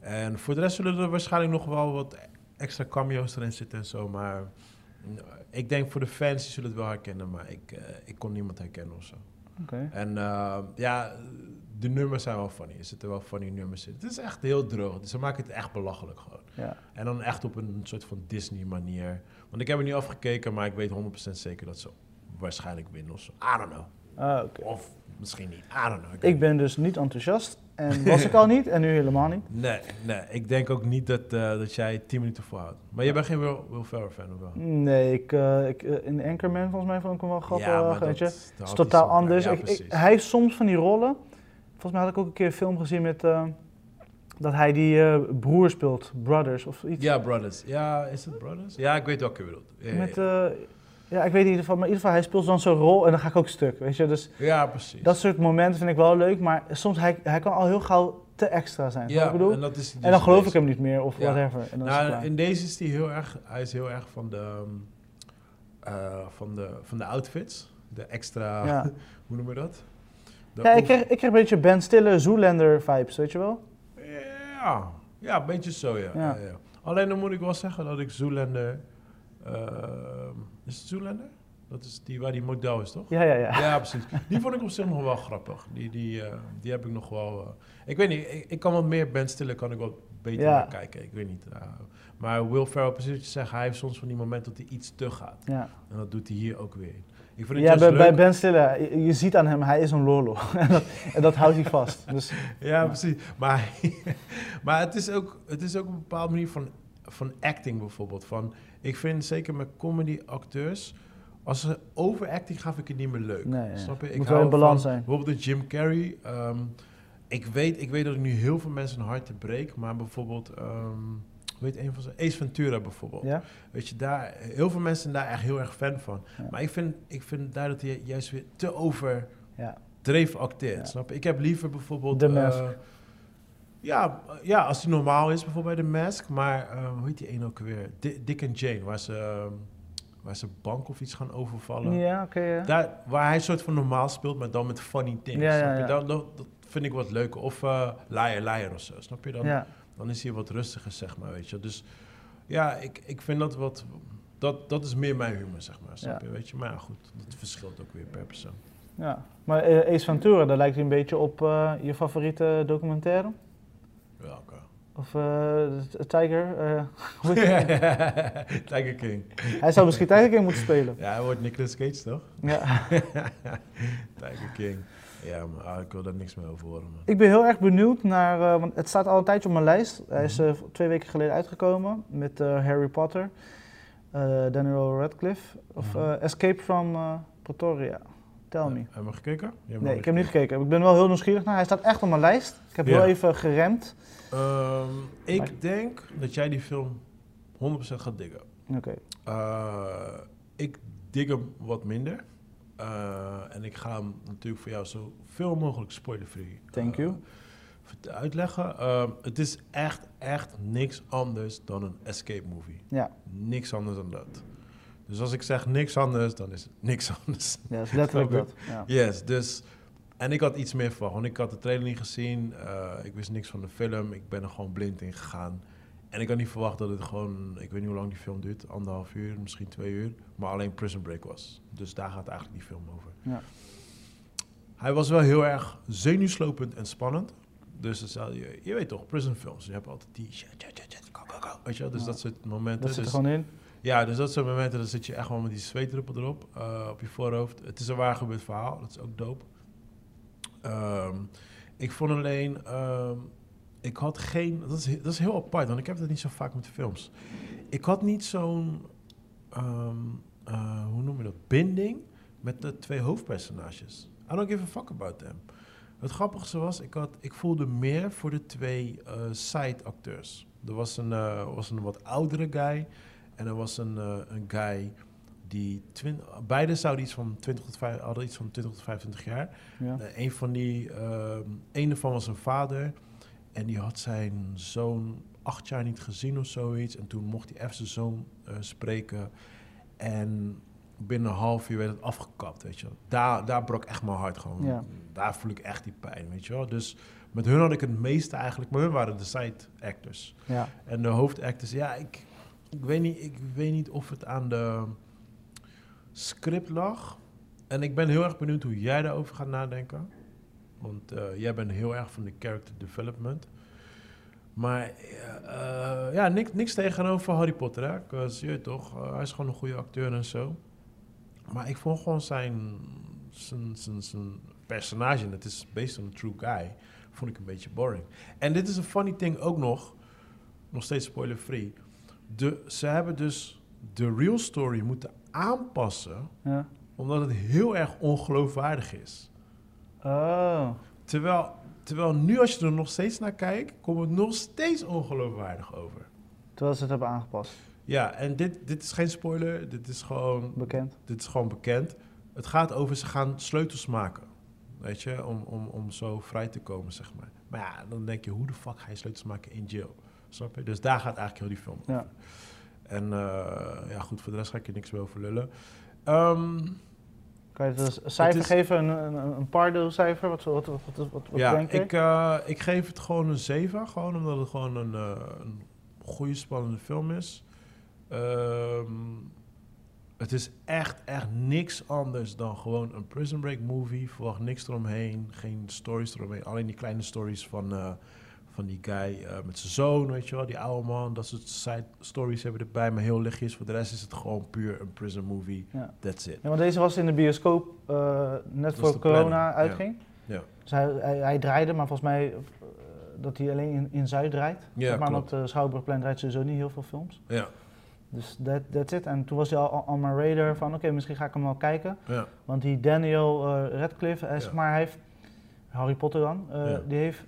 En voor de rest zullen er waarschijnlijk nog wel wat extra cameo's erin zitten en zo. Maar mm, ik denk voor de fans, die zullen het wel herkennen. Maar ik, eh, ik kon niemand herkennen of zo. Oké. En eh, ja, de nummers zijn wel funny. Er zitten wel funny nummers in. Het is echt heel droog. Dus ze maken het echt belachelijk gewoon. Ja. En dan echt op een soort van Disney manier. Want ik heb er niet afgekeken, maar ik weet 100% zeker dat ze waarschijnlijk winnen of zo. I don't know. Ah, oké. Of misschien niet. I don't know. Ik ben dus niet enthousiast. En was ik al niet en nu helemaal niet. Nee, nee. Ik denk ook niet dat, eh, dat jij 10 minuten volhoudt. Maar jij bent geen Will, Will Ferrell fan, of wel? Nee, ik, eh, ik, eh, in Anchorman volgens mij vond ik hem wel grappig. maar weet je. dat- Het dat is totaal anders. Ja, Ik- ik- precies. hij heeft soms van die rollen. Volgens mij had ik ook een keer een film gezien met dat hij die broer speelt, Brothers of iets. Ja, Brothers. Ja, is het Brothers? Ja, ik weet welke je bedoelt. Ja, ja, Met, ja. Ja, ik weet in ieder geval, maar in ieder geval, hij speelt dan zo'n rol en dan ga ik ook stuk, weet je. Dus ja, precies. dat soort momenten vind ik wel leuk, maar soms hij, hij kan al heel gauw te extra zijn, ja, je ik bedoel? en dat is En dan geloof ik hem niet meer of Ja. whatever. En dan Nou, in deze is hij heel erg, hij is heel erg van de, ehm, eh, van de, van de outfits. De extra, Ja. hoe noemen we dat? De Ja, ik kreeg, ik kreeg een beetje Ben Stiller, Zoolander vibes, weet je wel? Ja, ja, een beetje zo, ja. Ja. Alleen dan moet ik wel zeggen dat ik Zoolander... ehm, is het Zoolander? Dat is die waar die model is, toch? Ja, ja, ja. Ja, precies. Die vond ik op zich nog wel grappig. Die, die, eh, die heb ik nog wel... eh, ik weet niet, ik, ik kan wat meer Ben Stiller kan ik wel beter Ja. naar kijken. Ik weet niet. eh, maar Will Ferrell, precies wat je zegt, hij heeft soms van die momenten dat hij iets te gaat. ja. En dat doet hij hier ook weer. Ik vind het Ja, bij, bij leuk- Ben Stiller, je, je ziet aan hem, hij is een lolo. en, dat, en dat houdt hij vast. Dus, Ja, precies. Maar, maar het, is ook, het is ook een bepaalde manier van, van acting bijvoorbeeld. Van, ik vind zeker met comedy-acteurs... Als ze overacting gaan, vind ik het niet meer leuk. Nee. Snap je? Ik Moet wel hou in balans van zijn. Bijvoorbeeld de Jim Carrey. ehm, ik, weet, ik weet dat ik nu heel veel mensen een hart te breek. Maar bijvoorbeeld... ehm weet een van ze? Ace Ventura bijvoorbeeld. ja? Weet je, daar, heel veel mensen zijn daar echt heel erg fan van. Ja. Maar ik vind, ik vind daar dat hij juist weer te overdreven acteert. Ja. Snap je? Ik heb liever bijvoorbeeld... Mask. Ja, eh, ja, als hij normaal is, bijvoorbeeld bij The Mask. Maar eh, hoe heet die een ook weer? Di- Dick en Jane, waar ze, ehm, waar ze bank of iets gaan overvallen. Ja, oké, ja. Daar, waar hij een soort van normaal speelt, maar dan met funny things. Ja, ja, snap je? ja. Dat, dat, dat vind ik wat leuker. Of uh, Liar Liar of zo, snap je? Dan, dan is hij wat rustiger, zeg maar, weet je. Dus ja, ik, ik vind dat wat... Dat, dat is meer mijn humor, zeg maar, snap je, weet je. Maar ja, goed, dat verschilt ook weer per persoon. Ja. Maar eh, Ace Ventura, daar lijkt hij een beetje op je favoriete documentaire. Welke? Of t- Tiger. die? Tiger King. hij zou misschien Tiger King moeten spelen. Ja, hij wordt Nicolas Cage, toch? Ja. Tiger King. Ja, maar ah, ik wil daar niks meer over horen, man. Ik ben heel erg benieuwd naar, eh, want het staat al een tijdje op mijn lijst. Hij is Mhm. twee weken geleden uitgekomen met Harry Potter, Daniel Radcliffe, of Mhm. Escape from Pretoria. Tell me. Heb je hem gekeken? Nee, ik heb niet gekeken. Ik ben wel heel nieuwsgierig naar. Hij staat echt op mijn lijst. Ik heb heel even geremd. Ehm, ik Maar- denk dat jij die film 100% gaat diggen. Oké. Eh, ik dig hem wat minder. Eh, en ik ga hem natuurlijk voor jou zo veel mogelijk spoiler-free Thank you. vert- uitleggen. Ehm, het is echt, echt niks anders dan een escape movie. Ja. Niks anders dan dat. Dus als ik zeg niks anders, dan is het niks anders. Ja, dat is letterlijk dat. Ja. Yes, dus... En ik had iets meer van, want ik had de trailer niet gezien. eh, ik wist niks van de film. Ik ben er gewoon blind in gegaan. En ik had niet verwacht dat het gewoon... Ik weet niet hoe lang die film duurt. Anderhalf uur, misschien twee uur. Maar alleen Prison Break was. Dus daar gaat eigenlijk die film over. Ja. Hij was wel heel erg zenuwslopend en spannend. Dus het je, je weet toch, prison films. Je hebt altijd die... shit, shit, shit, shit, go, go, go. Weet je wel? Dus Ja. dat soort momenten. Dat zit er dus- gewoon in. Ja, dus dat soort momenten, dan zit je echt wel met die zweetdruppel erop, eh, op je voorhoofd. Het is een waar gebeurd verhaal, dat is ook dope. Ehm, ik vond alleen, ehm, ik had geen, dat is, dat is heel apart, want ik heb dat niet zo vaak met films. Ik had niet zo'n, ehm, eh, hoe noem je dat, binding met de twee hoofdpersonages. I don't give a fuck about them. Het grappigste was, ik, had, ik voelde meer voor de twee eh, side acteurs. Er was een, was een wat oudere guy en er was een, eh, een guy die... Twin, beide zouden iets van 20 tot 5, hadden iets van 20 tot 25 jaar. Ja. Een van die... ehm een daarvan was een vader. En die had zijn zoon acht jaar niet gezien of zoiets. En toen mocht hij even zijn zoon eh, spreken. En binnen een half uur werd het afgekapt, weet je. Daar, daar brak echt mijn hart gewoon. Ja. Daar voel ik echt die pijn, weet je wel. Dus met hun had ik het meeste eigenlijk... Maar hun waren de side actors. Ja. En de hoofdactors, ja, ik, ik, weet niet, ik weet niet of het aan de script lag. En ik ben heel erg benieuwd hoe jij daarover gaat nadenken. Want eh, jij bent heel erg van de character development. Maar eh, eh, ja, niks, niks tegenover Harry Potter, hè. 'Cause, je weet toch, eh, hij is gewoon een goede acteur en zo. Maar ik vond gewoon zijn, zijn, zijn, zijn personage, en het is based on a true guy, vond ik een beetje boring. En dit is een funny thing ook nog, nog steeds spoiler-free. De, ze hebben dus de real story moeten aanpassen, ja. omdat het heel erg ongeloofwaardig is. Oh. Terwijl, terwijl nu als je er nog steeds naar kijkt, komt het nog steeds ongeloofwaardig over. Terwijl ze het hebben aangepast. Ja, en dit, dit is geen spoiler, dit is gewoon Bekend. dit is gewoon bekend. Het gaat over ze gaan sleutels maken. Weet je, om, om, om zo vrij te komen, zeg maar. Maar ja, dan denk je, hoe de fuck ga je sleutels maken in jail? Snap je? Dus daar gaat eigenlijk heel die film over. Ja. En eh, ja, goed, voor de rest ga ik je niks meer over lullen. Ehm, Kan je het dus een cijfer is- geven? Een, een, een Pardo-cijfer? Wat, wat, wat, wat, wat, ja, denk je? ik, eh, ik geef het gewoon een 7. Gewoon omdat het gewoon een, eh, een goede, spannende film is. Ehm, het is echt, echt niks anders dan gewoon een Prison Break movie. Verwacht niks eromheen. Geen stories eromheen. Alleen die kleine stories van, eh, van die guy eh, met zijn zoon, weet je wel. Die oude man. Dat soort side stories hebben erbij. Maar heel lichtjes. Voor de rest is het gewoon puur een prison movie. Ja. That's it. Ja, want deze was in de bioscoop eh, net voor de corona planning, uitging. Ja. Dus hij, hij, hij draaide, maar volgens mij eh, dat hij alleen in, in Zuid draait. Ja, maar want uh, Schouwburgplein draait sowieso niet heel veel films. Ja, Dus that, that's it. En toen was hij al on mijn radar van oké, misschien ga ik hem wel kijken. ja. Want die Daniel Radcliffe, hij, zeg maar, hij heeft, Harry Potter dan, die heeft...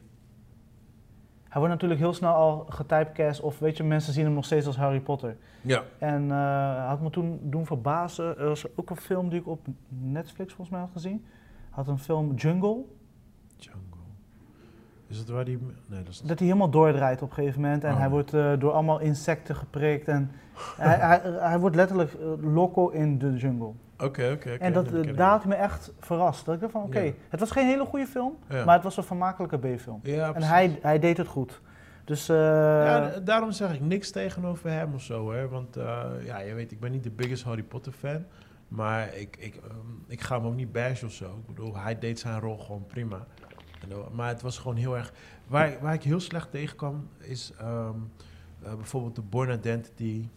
Hij wordt natuurlijk heel snel al getypecast of weet je, mensen zien hem nog steeds als Harry Potter. ja. En hij had me toen doen verbazen. Er was ook een film die ik op Netflix volgens mij had gezien. Had een film Jungle. Jungle. Is het waar die... Nee, dat is Dat hij helemaal doordraait op een gegeven moment. En Oh. hij wordt eh, door allemaal insecten geprikt. En hij, hij, hij wordt letterlijk eh, loco in de jungle. Oké, oké, en dat, dat eh, ik me echt verrast. Dat ik dacht van oké, Ja. het was geen hele goede film. Ja. Maar het was een vermakelijke B-film. Ja, En hij, hij deed het goed. Dus eh, Ja, daarom zeg ik niks tegenover hem of zo, hè. Want eh, ja, je weet, ik ben niet de biggest Harry Potter fan. Maar ik, ik, ehm, ik ga hem ook niet bashen of zo. Ik bedoel, hij deed zijn rol gewoon prima. En, maar het was gewoon heel erg... Waar, waar ik heel slecht tegen kwam, is ehm, eh, bijvoorbeeld de Born Identity.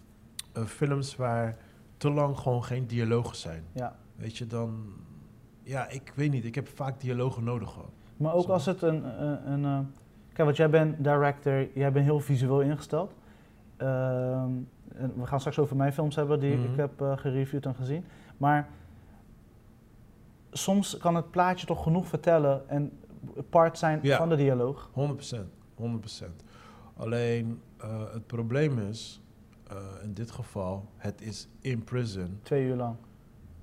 films waar te lang gewoon geen dialogen zijn. Ja. Weet je, dan... Ja, ik weet niet. Ik heb vaak dialogen nodig gewoon. Maar ook Zo. als het een... een, een eh, kijk, want jij bent director, jij bent heel visueel ingesteld. Ehm, en we gaan straks over mijn films hebben die Mhm. ik heb eh, gereviewd en gezien. Maar soms kan het plaatje toch genoeg vertellen en part zijn Ja. van de dialoog. 100%. 100%. Alleen eh, het probleem is, in dit geval, het is in prison. Twee uur lang.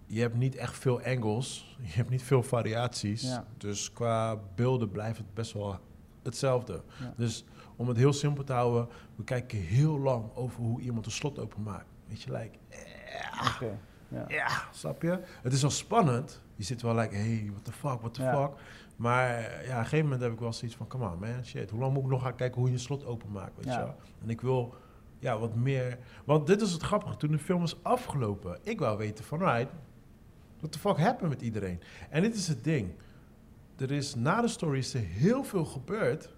Je hebt niet echt veel angles, je hebt niet veel variaties. Ja. Dus qua beelden blijft het best wel hetzelfde. Ja. Dus om het heel simpel te houden, we kijken heel lang over hoe iemand een slot openmaakt. Weet je, like, Oké. Ja. ja, snap je? Het is wel spannend. Je zit wel like, hey, what the fuck, what the Ja. fuck. Maar ja, op een gegeven moment heb ik wel zoiets van, come on man, shit. Hoe lang moet ik nog gaan kijken hoe je een slot openmaakt, weet je? En ik wil, ja, wat meer... Want dit is het grappige, toen de film is afgelopen, ik wou weten van, right, what the fuck happened met iedereen? En dit is het ding. Er is, na de story is er heel veel gebeurd,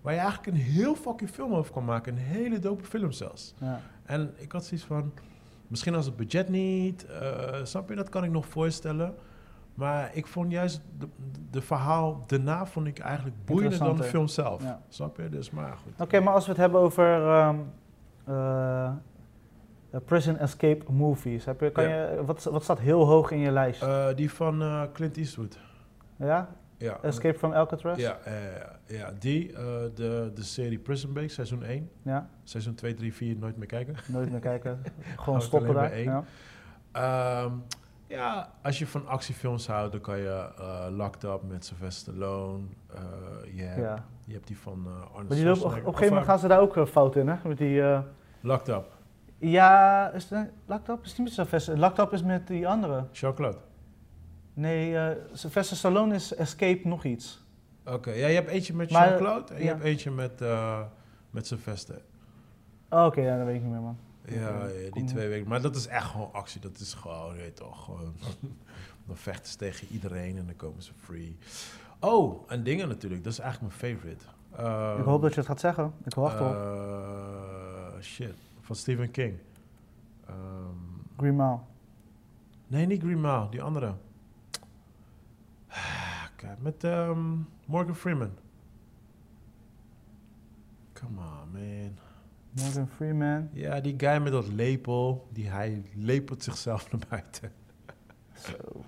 waar je eigenlijk een heel fucking film over kan maken. Een hele dope film zelfs. Ja. En ik had zoiets van, misschien als het budget niet, eh, snap je, dat kan ik nog voorstellen. Maar ik vond juist de, de verhaal daarna vond ik eigenlijk boeiender dan de film zelf. Ja. Snap je? Dus maar goed. Oké, maar als we het hebben over ehm, eh, eh, prison escape movies, heb je, kan Ja. je, wat, wat staat heel hoog in je lijst? Eh, die van Clint Eastwood. ja? Ja, Escape from Alcatraz? ja, ja, die, de, de serie Prison Break, seizoen 1. Ja, Seizoen 2, 3, 4, nooit meer kijken. nooit meer kijken. Gewoon stoppen daar. Ja. Ehm, ja, als je van actiefilms houdt, dan kan je eh Locked Up met Sylvester Stallone. je, hebt, Ja. je hebt die van eh Arnold Maar die op, op een gegeven moment gaan ze daar ook fout in, hè? Met die, Locked Up. ja, is het Locked Up? Is die met Sylvester? Locked Up is met die andere. Jean-Claude. Nee, eh Sylvester Stallone is Escape nog iets. Oké, ja, je hebt eentje met Maar, Jean-Claude en je hebt eentje met, eh met Sylvester. Oh, Oké, ja, dat weet ik niet meer, man. Ja, die twee weken. Maar dat is echt gewoon actie. Dat is gewoon, je weet toch, gewoon... dan vechten ze tegen iedereen en dan komen ze free. Oh, en dingen natuurlijk. Dat is eigenlijk mijn favorite. ik hoop dat je het gaat zeggen. Ik wacht op. Eh, shit, van Stephen King. Ehm, Green Mile. nee, niet Green Mile, die andere. Kijk, met ehm, Morgan Freeman. Come on, man. Morgan Freeman. Ja, die guy met dat lepel, die hij lepelt zichzelf naar buiten. Zo.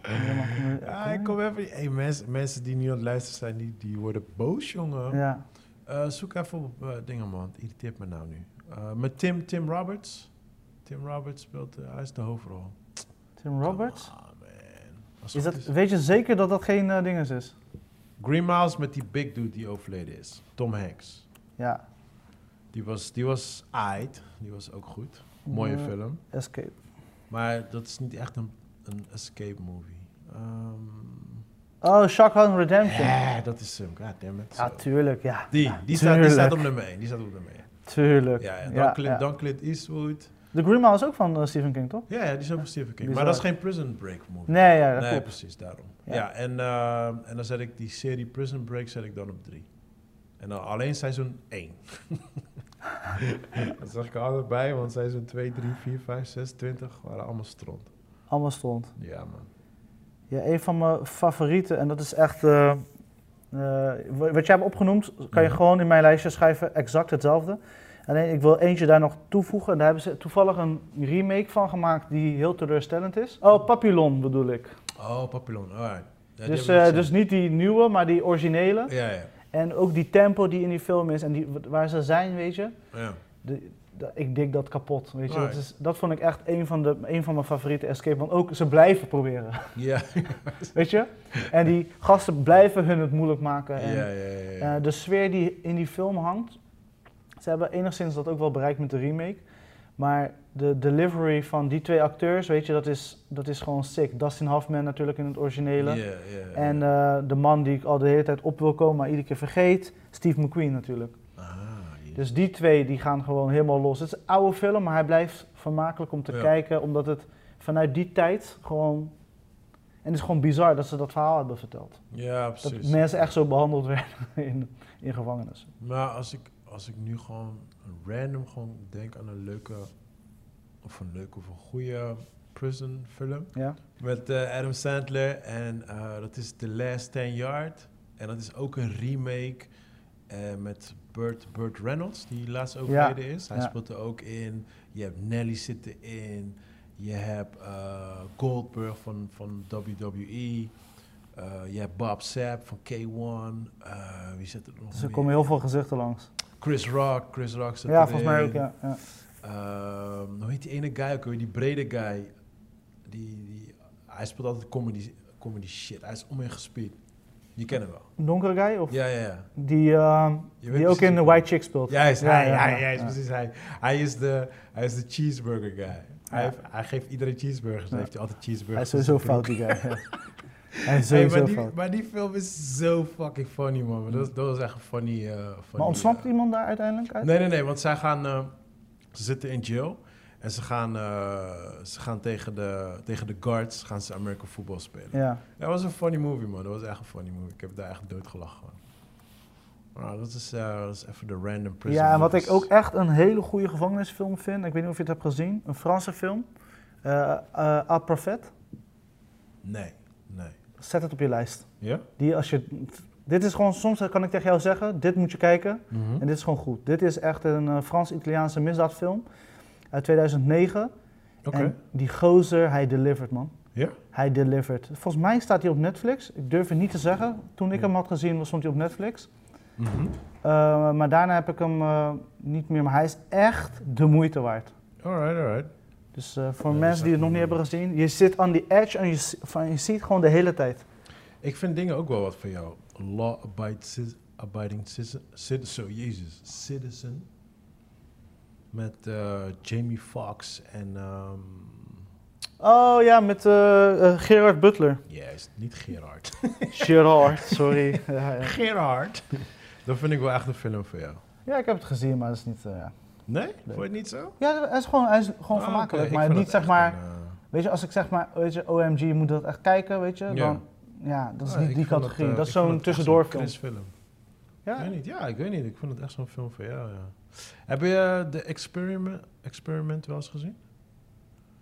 Ja, kom- ik kom even... Hey, mensen, mensen die nu aan het luisteren zijn, die, die worden boos, jongen. Ja. Eh, zoek even op eh, dingen, man. Het irriteert me nou nu. Eh, met Tim, Tim Roberts. Tim Roberts speelt... eh, hij is de hoofdrol. Tim Roberts. On, man. Is weet je zeker dat dat geen eh dinges is? Green Miles met die big dude die overleden is. Tom Hanks. Ja. Die was, die was aight. Die was ook goed. Mooie film. Escape. Maar dat is niet echt een, een escape movie. Ehm Oh, Shotgun Redemption. ja, dat is hem. God damn it. Ja, tuurlijk, ja. Die, Ja, die, staat, die staat op nummer 1. Die staat op nummer 1. Tuurlijk. Ja, ja. Dan, Ja, Clint, ja. dan Clint Eastwood. The Green Mile is ook van eh, Stephen King, toch? Ja, ja, die is ook van Stephen King. Maar dat is geen Prison Break movie. Nee, ja, dat nee, klopt. precies, daarom. Ja. Ja, en, eh, en dan zet ik die serie Prison Break zet ik dan op 3. En dan alleen seizoen 1. dat zag ik altijd bij, want seizoen 2, 3, 4, 5, 6, 20 waren allemaal stront. Allemaal stond. Ja, man. Ja, een van mijn favorieten, en dat is echt... eh, eh, wat jij hebt opgenoemd, kan je Mhm. gewoon in mijn lijstje schrijven, exact hetzelfde. Alleen ik wil eentje daar nog toevoegen. Daar hebben ze toevallig een remake van gemaakt die heel teleurstellend is. Oh, Papillon bedoel ik. Oh, Papillon, alright. Ja, dus, eh, dus niet die nieuwe, maar die originele. Ja, ja. En ook die tempo die in die film is en die, waar ze zijn, weet je. ja. De- ik dik dat kapot, weet je. Dat, is, dat vond ik echt een van, de, een van mijn favoriete escape. Want ook ze blijven proberen, Ja, weet je. En die gasten blijven hun het moeilijk maken. En, ja, ja, ja, ja. eh, de sfeer die in die film hangt. Ze hebben enigszins dat ook wel bereikt met de remake. Maar de delivery van die twee acteurs, weet je, dat is, dat is gewoon sick. Dustin Hoffman natuurlijk in het originele. Ja. En eh, de man die ik al de hele tijd op wil komen, maar iedere keer vergeet. Steve McQueen natuurlijk. Dus die twee die gaan gewoon helemaal los. Het is een oude film, maar hij blijft vermakelijk om te Ja. kijken, omdat het vanuit die tijd gewoon... En het is gewoon bizar dat ze dat verhaal hebben verteld. Ja, Dat precies. mensen echt zo behandeld werden in, in gevangenis. Maar als ik, als ik nu gewoon random gewoon denk aan een leuke, of een leuke of een goede prison film. Ja? Met eh, Adam Sandler en eh, dat is The Last 10 Yard. En dat is ook een remake eh, met Burt, Burt Reynolds, die laatst overleden is. Hij ja. speelt er ook in. Je hebt Nelly zit erin. Je hebt eh, Goldberg van, van WWE. Eh, je hebt Bob Sapp van K1. Eh, wie zit er nog Dus er komen heel veel gezichten langs. Chris Rock. Chris Rock zit Ja, volgens mij ook, ja. ja. Ehm, hoe heet die ene guy ook? Die brede guy. Die, die, hij speelt altijd comedy, comedy shit. Hij is omheen gespeeld. Je kent hem wel. Een donkere guy? Of Ja, ja, ja. die, weet die ook in wie- White Chick speelt? Ja, hij is, hij, hij, ja, hij is ja. precies hij. Hij is de, hij is de cheeseburger guy. Hij, Ja. heeft, hij geeft iedereen cheeseburgers. Dan Ja. heeft hij altijd Hij cheeseburgers. is in sowieso fout, die guy. ja. Hij is Hey, maar, die, maar die film is zo fucking funny, man. Dat, was- dat was echt een funny... eh, funny Maar ontsnapt eh, iemand daar uiteindelijk uit? Nee, nee, nee, want zij gaan, eh, ze zitten in jail en ze gaan, eh, ze gaan tegen, de, tegen de guards gaan ze American football spelen. Ja. Dat was een funny movie, man. Dat was echt een funny movie. Ik heb daar echt doodgelachen. man. Nou, dat is, eh, dat is even de random prison ja, en wat ik ook echt een hele goede gevangenisfilm vind, ik weet niet of je het hebt gezien, een Franse film, eh, A Prophet. Nee, nee. Zet het op je lijst. Ja? Die als je, dit is gewoon, soms kan ik tegen jou zeggen, dit moet je kijken Mhm. en dit is gewoon goed. Dit is echt een Frans-Italiaanse misdaadfilm uit 2009 Oké. en die gozer, hij delivered man. Ja? Hij delivered. Volgens mij staat hij op Netflix. Ik durf het niet te zeggen. Toen ik hem had gezien, was- stond hij op Netflix. Mhm. Uh, maar daarna heb ik hem uh, niet meer. Maar hij is echt de moeite waard. Alright, alright. Dus uh, voor Ja, mensen die het nog niet hebben gezien, je zit on the edge en je, van, je ziet gewoon de hele tijd. Ik vind dingen ook wel wat voor jou. Law-abiding abiding citizen. Citizen, zo, jezus. Citizen. Met eh, Jamie Foxx en... ehm Oh ja, met uh, Gerard Butler. Juist, niet Gerard. Gerard, sorry. ja, ja. Gerard. Dat vind ik wel echt een film voor jou. ja, ik heb het gezien, maar dat is niet. Ja. Nee? Vond je het niet zo? ja, hij is gewoon, hij is gewoon Ah, vermakelijk. Maar niet zeg maar. een, Weet je, als ik zeg maar, weet je, OMG, je moet dat echt kijken, weet je, Ja. dan. Ja, dat is ah, niet die categorie. dat is zo'n het tussendoorfilm. Film. Ja, Ik weet niet. Ja, ik weet niet. Ik vond het echt zo'n film voor jou, ja. Heb je de experiment, experiment wel eens gezien?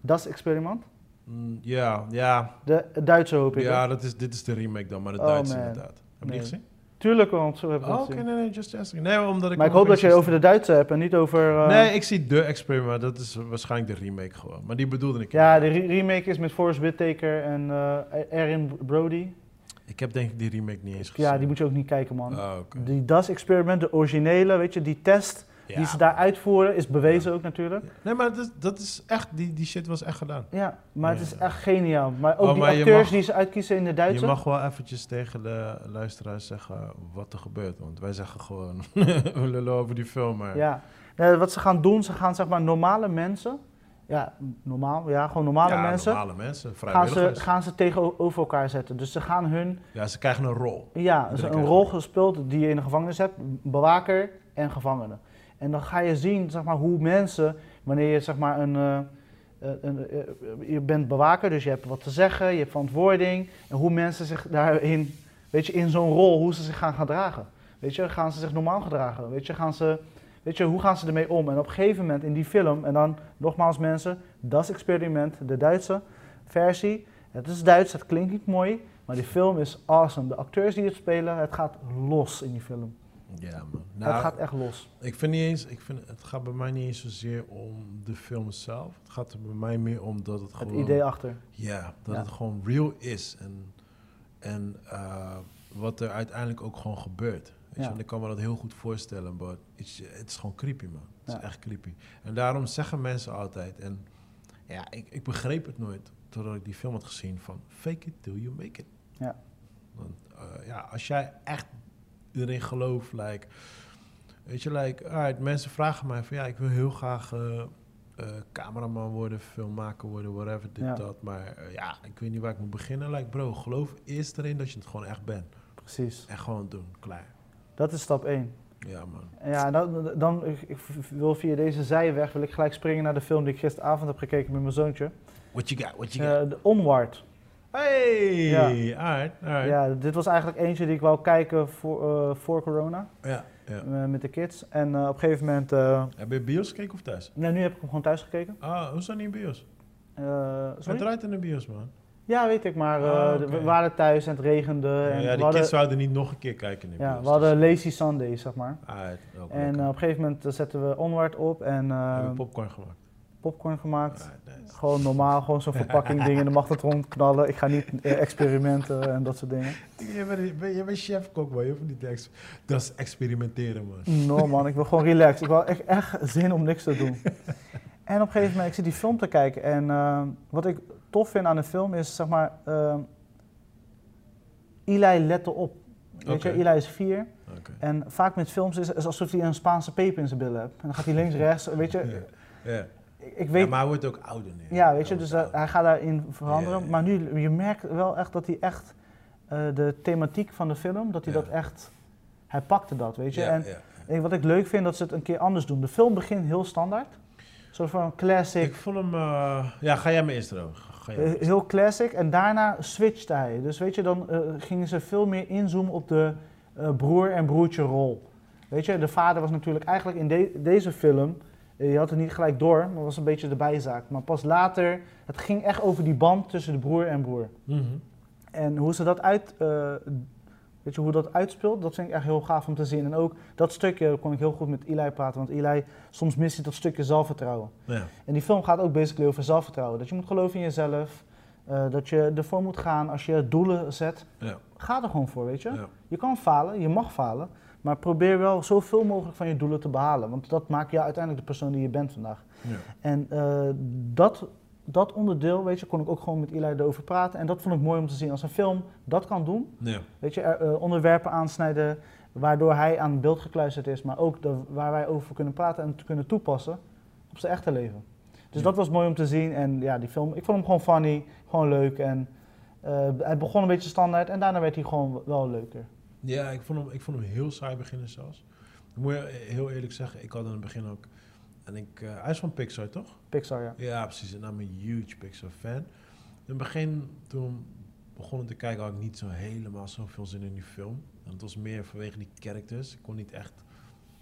dat is experiment. Mm, ja, ja. De Duitse hoop ik. Ja, dat is, dit is de remake dan, maar de Oh, Duitse man. inderdaad. Heb je Nee. die gezien? Tuurlijk, want zo heb ik Oh, oké, nee, nee, just asking. Nee, omdat ik... Maar ik hoop dat je over de Duitse hebt en niet over... eh, Nee, ik zie de experiment, dat is waarschijnlijk de remake gewoon. Maar die bedoelde ik Ja, de re- remake is met Forrest Whitaker en eh Erin Brody. Ik heb denk ik die remake niet eens gezien. Ja, die moet je ook niet kijken, man. Oh. Die Das Experiment, de originele, weet je, die test Ja. die ze daar uitvoeren, is bewezen ook natuurlijk. Nee, maar dat, dat is echt, die, die shit was echt gedaan. Ja, maar het is echt geniaal. Maar ook Oh, die maar acteurs mag- die ze uitkiezen in de Duitse. Je mag wel eventjes tegen de luisteraars zeggen wat er gebeurt. Want wij zeggen gewoon, we lullen over die film, maar... Ja. Nee, wat ze gaan doen, ze gaan zeg maar normale mensen, ja, normaal, ja, gewoon normale Ja, mensen, normale mensen, gaan ze, vrijwilligers. gaan ze tegenover elkaar zetten. Dus ze gaan hun Ja, ze krijgen een rol. Ja, dus een rol gespeeld die je in de gevangenis hebt, bewaker en gevangene. En dan ga je zien zeg maar, hoe mensen, wanneer je zeg maar een, eh, een, een, eh, je bent bewaker, dus je hebt wat te zeggen, je hebt verantwoording, en hoe mensen zich daarin, weet je, in zo'n rol, hoe ze zich gaan gedragen. Weet je, gaan ze zich normaal gedragen? Weet je, gaan ze, weet je, hoe gaan ze ermee om? En op een gegeven moment in die film, en dan nogmaals mensen, Das Experiment, de Duitse versie. Het is Duits, het klinkt niet mooi, maar die film is awesome. De acteurs die het spelen, het gaat los in die film. Ja, man. het Nou, gaat echt los. ik vind niet eens, ik vind, het gaat bij mij niet eens zozeer om de film zelf. Het gaat er bij mij meer om dat het Het gewoon... idee achter. Ja, dat Ja. het gewoon real is. En, en eh, wat er uiteindelijk ook gewoon gebeurt. Weet je? Ja. En ik kan me dat heel goed voorstellen, maar het is, gewoon creepy, man. Het is echt creepy. En daarom zeggen mensen altijd, en ja, ik, ik begreep het nooit, totdat ik die film had gezien, van fake it till you make it. Ja. Want eh, ja, als jij echt erin gelooft, like, weet je, like, alright, mensen vragen mij van, ja, ik wil heel graag eh, eh, cameraman worden, filmmaker worden, whatever, dit, Ja. dat. Maar ja, ik weet niet waar ik moet beginnen. Like, bro, geloof eerst erin dat je het gewoon echt bent. Precies. En gewoon doen, klaar. Dat is stap 1. Ja, man. Ja, dan, dan ik, wil via deze zijweg wil ik gelijk springen naar de film die ik gisteravond heb gekeken met mijn zoontje. What you got, what you got? Eh, de Onward. hey, ja. alright, alright. Ja, dit was eigenlijk eentje die ik wou kijken voor, eh, voor corona Ja, ja. eh, met de kids. En op een gegeven moment, Heb je bios gekeken of thuis? nou, nu heb ik hem gewoon thuis gekeken. Ah, hoe staat niet in bios? Hij sorry? draait in de bios, man. Ja, weet ik, maar eh, Ah, we waren thuis en het regende. Ja, en ja, de hadden, kids zouden niet nog een keer kijken in ja, we hadden lazy Sunday, zeg maar. dus- ook En lekker. eh, op een gegeven moment eh, zetten we Onward op en eh, Heb je popcorn gemaakt? popcorn gemaakt. Nice. Gewoon normaal, gewoon zo'n verpakking dingen in de magnetron knallen. Ik ga niet eh, experimenten en dat soort dingen. Je bent, ben- je bent chef-kok, man. Je hoeft niet te Dat is experimenteren, man. No man, ik wil gewoon relaxed. Ik wil echt, echt zin om niks te doen. En op een gegeven moment, ik zit die film te kijken. En eh, wat ik tof vind aan de film is, zeg maar, eh, Eli lette op. Weet je, Eli is vier. En vaak met films is het alsof hij een Spaanse peper in zijn billen hebt. En dan gaat hij links, rechts, weet je. Ik, ik Ja, weet, maar hij wordt ook ouder nu. ja, weet je, dus eh, ouder. hij gaat daarin veranderen. Maar nu, je merkt wel echt dat hij echt, eh, de thematiek van de film, dat hij dat echt, hij pakte dat, weet je. En wat ik leuk vind, dat ze het een keer anders doen. De film begint heel standaard. Een soort van classic. Ik vond hem... eh, ja, ga jij me eerst erover. Eh, heel classic. En daarna switchte hij. Dus weet je, dan eh, gingen ze veel meer inzoomen op de eh, broer- en broertje rol. Weet je, de vader was natuurlijk eigenlijk in de- deze film... je had het niet gelijk door, maar was een beetje de bijzaak. Maar pas later, het ging echt over die band tussen de broer en broer. Mhm. En hoe ze dat uit, weet je, hoe dat uitspeelt, dat vind ik echt heel gaaf om te zien. En ook dat stukje kon ik heel goed met Eli praten, want Eli, soms mist hij dat stukje zelfvertrouwen. Ja. En die film gaat ook basically over zelfvertrouwen. Dat je moet geloven in jezelf, eh, dat je ervoor moet gaan. Als je doelen zet, Ja. ga er gewoon voor, weet je. Ja. Je kan falen, je mag falen, maar probeer wel zoveel mogelijk van je doelen te behalen. Want dat maakt jou uiteindelijk de persoon die je bent vandaag. Ja. En eh, dat, dat onderdeel, weet je, kon ik ook gewoon met Eli erover praten. En dat vond ik mooi om te zien. Als een film dat kan doen, Ja. weet je, er, eh, onderwerpen aansnijden waardoor hij aan het beeld gekluisterd is, maar ook de, waar wij over kunnen praten en te kunnen toepassen op zijn echte leven. Dus Ja. dat was mooi om te zien. En ja, die film, ik vond hem gewoon funny, gewoon leuk. En eh, hij begon een beetje standaard en daarna werd hij gewoon wel leuker. Ja, ik vond, hem, ik vond hem heel saai beginnen zelfs. Ik moet je heel eerlijk zeggen, ik had in het begin ook... En ik, eh, hij is van Pixar, toch? Pixar, ja. Ja, precies. En I'm een huge Pixar fan. In het begin, toen begonnen te kijken, had ik niet zo helemaal zoveel zin in die film. En het was meer vanwege die characters. Ik kon niet echt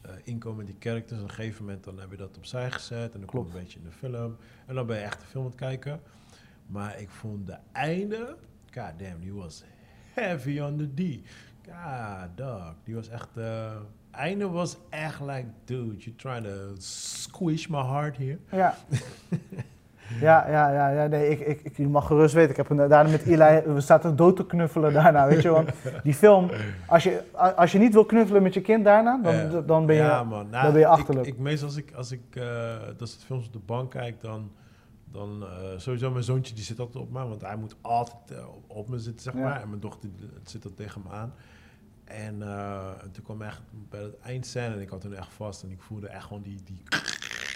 eh, inkomen met die characters. Op een gegeven moment dan heb je dat opzij gezet. En dan komt een beetje in de film. En dan ben je echt de film aan het kijken. Maar ik vond de einde... God damn, die was heavy on the D. God, dog. Die was echt... eh einde was echt like, dude, you're trying to squish my heart here. Ja. Ja, ja, ja, ja, nee, ik, ik, ik, je mag gerust weten. Ik heb een, daarna met Eli, we zaten dood te knuffelen daarna, weet je. Want die film, als je, als je niet wil knuffelen met je kind daarna, dan, dan ben je... ja, man. Nou, dan ben je achterlijk. Ik, meestal als ik, als ik eh, dat soort films op de bank kijk, dan, dan eh, sowieso mijn zoontje die zit altijd op me, want hij moet altijd eh, op me zitten, zeg Ja. maar. En mijn dochter die zit er tegen me aan. En eh, toen kwam echt bij het eindscène en ik had toen echt vast en ik voelde echt gewoon die, die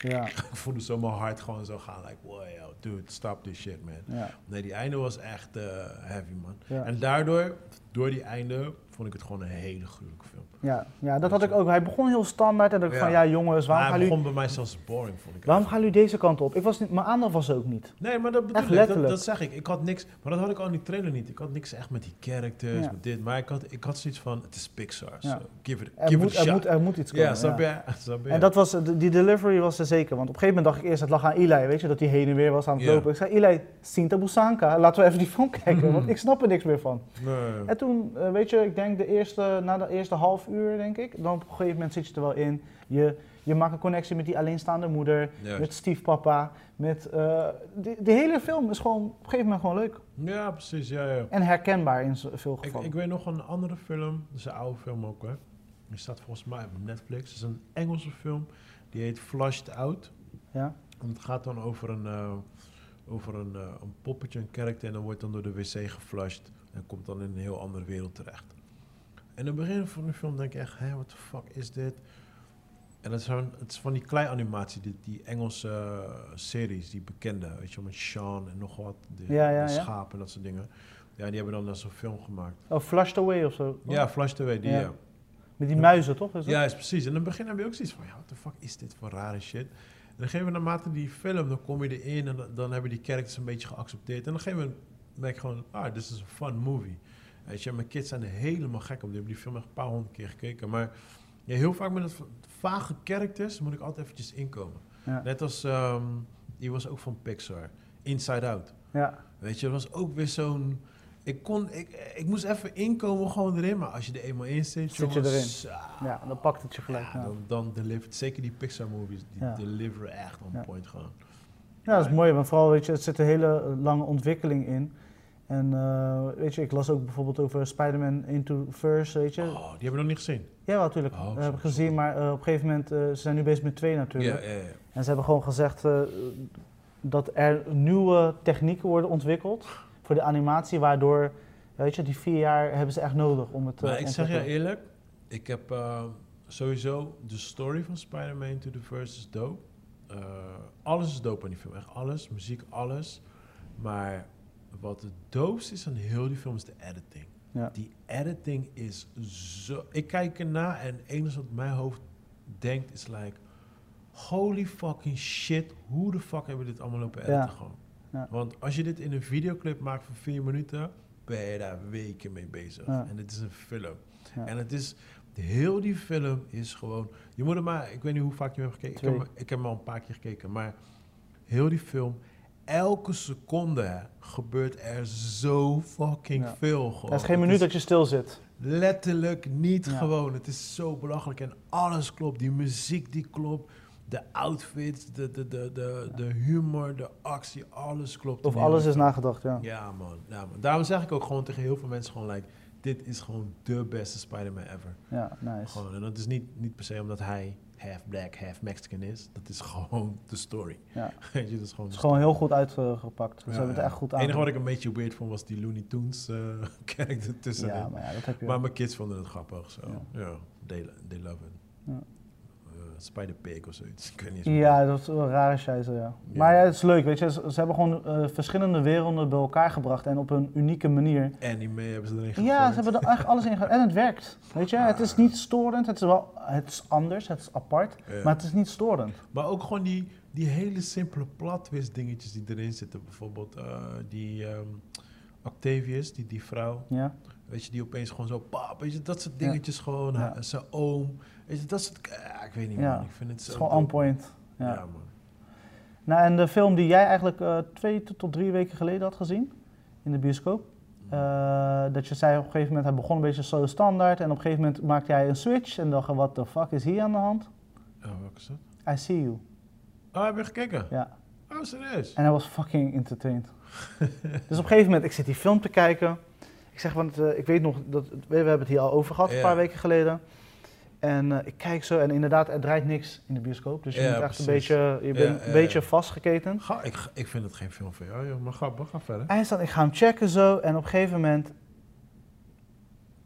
Ja, ik voelde zo mijn hart gewoon zo gaan, like, wow, yo, dude, stop this shit, man. ja, Nee, die einde was echt eh, heavy, man. ja. En daardoor, door die einde, vond ik het gewoon een hele gruwelijke film. Ja, ja, dat had ik ook. Hij begon heel standaard en dan dacht ik van, ja jongens, waarom gaan, hij jullie, begon bij mij zelfs boring, vond ik. waarom gaan jullie deze kant op? Ik was niet, mijn aandacht was ook niet. Nee, maar dat bedoel Echt ik. Dat, letterlijk. dat zeg ik. Ik had niks, maar dat had ik al in die trailer niet. Ik had niks echt met die characters, Ja. met dit. Maar ik had, ik had zoiets van, het is Pixar. Ja. So give it, Er give moet, it a er, moet, er moet iets komen. ja, snap je? Snap je? En dat was, die delivery was er zeker. Want op een gegeven moment dacht ik eerst, het lag aan Eli, weet je, dat hij heen en weer was aan het lopen. Ik zei, Eli, Sinta Busanka, laten we even die film kijken, want ik snap er niks meer van. Nee. En toen, eh, weet je, ik denk de eerste, na de eerste half uur, denk ik, dan op een gegeven moment zit je er wel in. Je, je maakt een connectie met die alleenstaande moeder, Juist. met stiefpapa, met... eh de, de hele film is gewoon op een gegeven moment gewoon leuk. Ja, precies. Ja, ja. En herkenbaar in veel Ik, gevallen. ik weet nog een andere film. Dat is een oude film ook, hè. Die staat volgens mij op Netflix. Het is een Engelse film. Die heet Flushed Out. ja? En het gaat dan over een, eh, over een, eh, een poppetje, een karakter. En dan wordt dan door de wc geflushed. En komt dan in een heel andere wereld terecht. In het begin van de film denk ik echt, hé, what the fuck is dit? En het het is van die klei animatie, die, die Engelse eh, series, die bekende, weet je met Sean en nog wat, de, Ja, ja, de ja. schapen en dat soort dingen. Ja, die hebben dan dan zo'n film gemaakt. Oh, Flushed Away of zo. Ja, Flash TV, die Ja. Met die muizen, toch? Is dat? Ja, is precies. En in het begin heb je ook zoiets van, ja, what the fuck is dit voor rare shit? En dan geven we naarmate die film, dan kom je erin en dan, dan hebben die characters een beetje geaccepteerd. En dan geven we merk gewoon, ah, dit is een fun movie. Weet je, mijn kids zijn helemaal gek op. Die hebben die film echt een paar honderd keer gekeken. Maar ja, heel vaak met dat vage characters moet ik altijd eventjes inkomen. Ja. Net als, ehm, die was ook van Pixar, Inside Out. Ja. Weet je, dat was ook weer zo'n... Ik, kon, ik, ik moest even inkomen gewoon erin, maar als je er eenmaal in zit... Zit je erin. ah, ja, dan pakt het je gelijk. ja, dan, dan delivert zeker die Pixar movies, die Ja. deliveren echt on point gewoon. Ja, dat is mooi, want vooral, weet je, het zit een hele lange ontwikkeling in. En eh, weet je, ik las ook bijvoorbeeld over Spider-Man Into Verse, weet je. Oh, die hebben we nog niet gezien. Ja, natuurlijk. Oh, dat zo, heb ik zo. gezien, maar eh, op een gegeven moment, eh, ze zijn nu bezig met twee natuurlijk. Ja, ja, ja. En ze hebben gewoon gezegd dat er nieuwe technieken worden ontwikkeld voor de animatie, waardoor, weet je, die vier jaar hebben ze echt nodig om het te Maar ik zeg je eerlijk, ik heb sowieso de story van Spider-Man to the Verse is dope. Alles is dope aan die film, echt alles, muziek, alles. Maar wat het doopst is aan heel die film is de editing. Ja. Die editing is zo... Ik kijk erna en enige wat mijn hoofd denkt is like... Holy fucking shit, hoe de fuck hebben we dit allemaal lopen editen Ja. gewoon? Ja. Want als je dit in een videoclip maakt van vier minuten, ben je daar weken mee bezig. En het is een film. En het is, heel die film is gewoon, je moet er maar, ik weet niet hoe vaak je hem hebt gekeken. Ik heb, ik heb hem al een paar keer gekeken, maar heel die film, elke seconde gebeurt er zo fucking Ja. veel gewoon. Er is geen minuut dat je stil zit. Letterlijk niet Ja. gewoon. Het is zo belachelijk. En alles klopt. Die muziek die klopt. De outfits, de, de, de, de, de humor, de actie, alles klopt. Of alles is nagedacht, ja. Ja man, ja man. Daarom zeg ik ook gewoon tegen heel veel mensen gewoon like, dit is gewoon de beste Spider-Man ever. Ja, nice. Gewoon, en dat is niet, niet per se omdat hij half black, half Mexican is. Dat is gewoon de story. Ja. Weet je, dat is gewoon Het is gewoon heel goed uitgepakt. Ze Ja, hebben het echt goed Het aan. enige wat ik een beetje weird vond was die Looney Tunes eh character tussenin. Ja, maar ja, dat heb je. Maar mijn kids vonden het grappig, zo. Ja. Ja, they, they love it. Ja. Eh, Spider-Pig of zoiets. Ik weet niet eens Ja, dat is wel een rare scheiße, ja. Ja. Maar ja, het is leuk, weet je. Ze, ze hebben gewoon eh, verschillende werelden bij elkaar gebracht en op een unieke manier. Anime hebben ze erin gegooid. Ja, ze hebben er echt alles in gedaan en het werkt. Weet je, het is niet storend, het is wel, het is anders, het is apart, Ja. maar het is niet storend. Maar ook gewoon die, die hele simpele plot twist dingetjes die erin zitten. Bijvoorbeeld eh, die ehm, Octavius, die, die vrouw. Ja, Weet je, die opeens gewoon zo, pap, weet je, dat soort Ja. dingetjes gewoon. Ja. Zijn oom. Weet je, dat soort, ja, ik weet niet Ja. man, ik vind het het zo is gewoon on point. Ja. Ja. man. Nou, en de film die jij eigenlijk eh, twee tot- drie weken geleden had gezien in de bioscoop. eh, dat je zei op een gegeven moment, hij begon een beetje zo standaard. En op een gegeven moment maakte hij een switch en dacht, what the fuck is hier aan de hand? Oh, welke is dat? I See You. Oh, heb je gekeken? Ja. Oh, serieus? En hij was fucking entertained. dus op een gegeven moment, ik zit die film te kijken. Ik zeg, want eh, ik weet nog, dat, we, we hebben het hier al over gehad, een paar weken geleden. En eh, ik kijk zo en inderdaad, er draait niks in de bioscoop. Dus je Ja, bent echt een beetje, je bent Ja, een beetje ja. vastgeketen. Ga, ik, ik vind het geen film voor jou, joh. Maar ga, ga verder. Hij staat, ik ga hem checken zo en op een gegeven moment...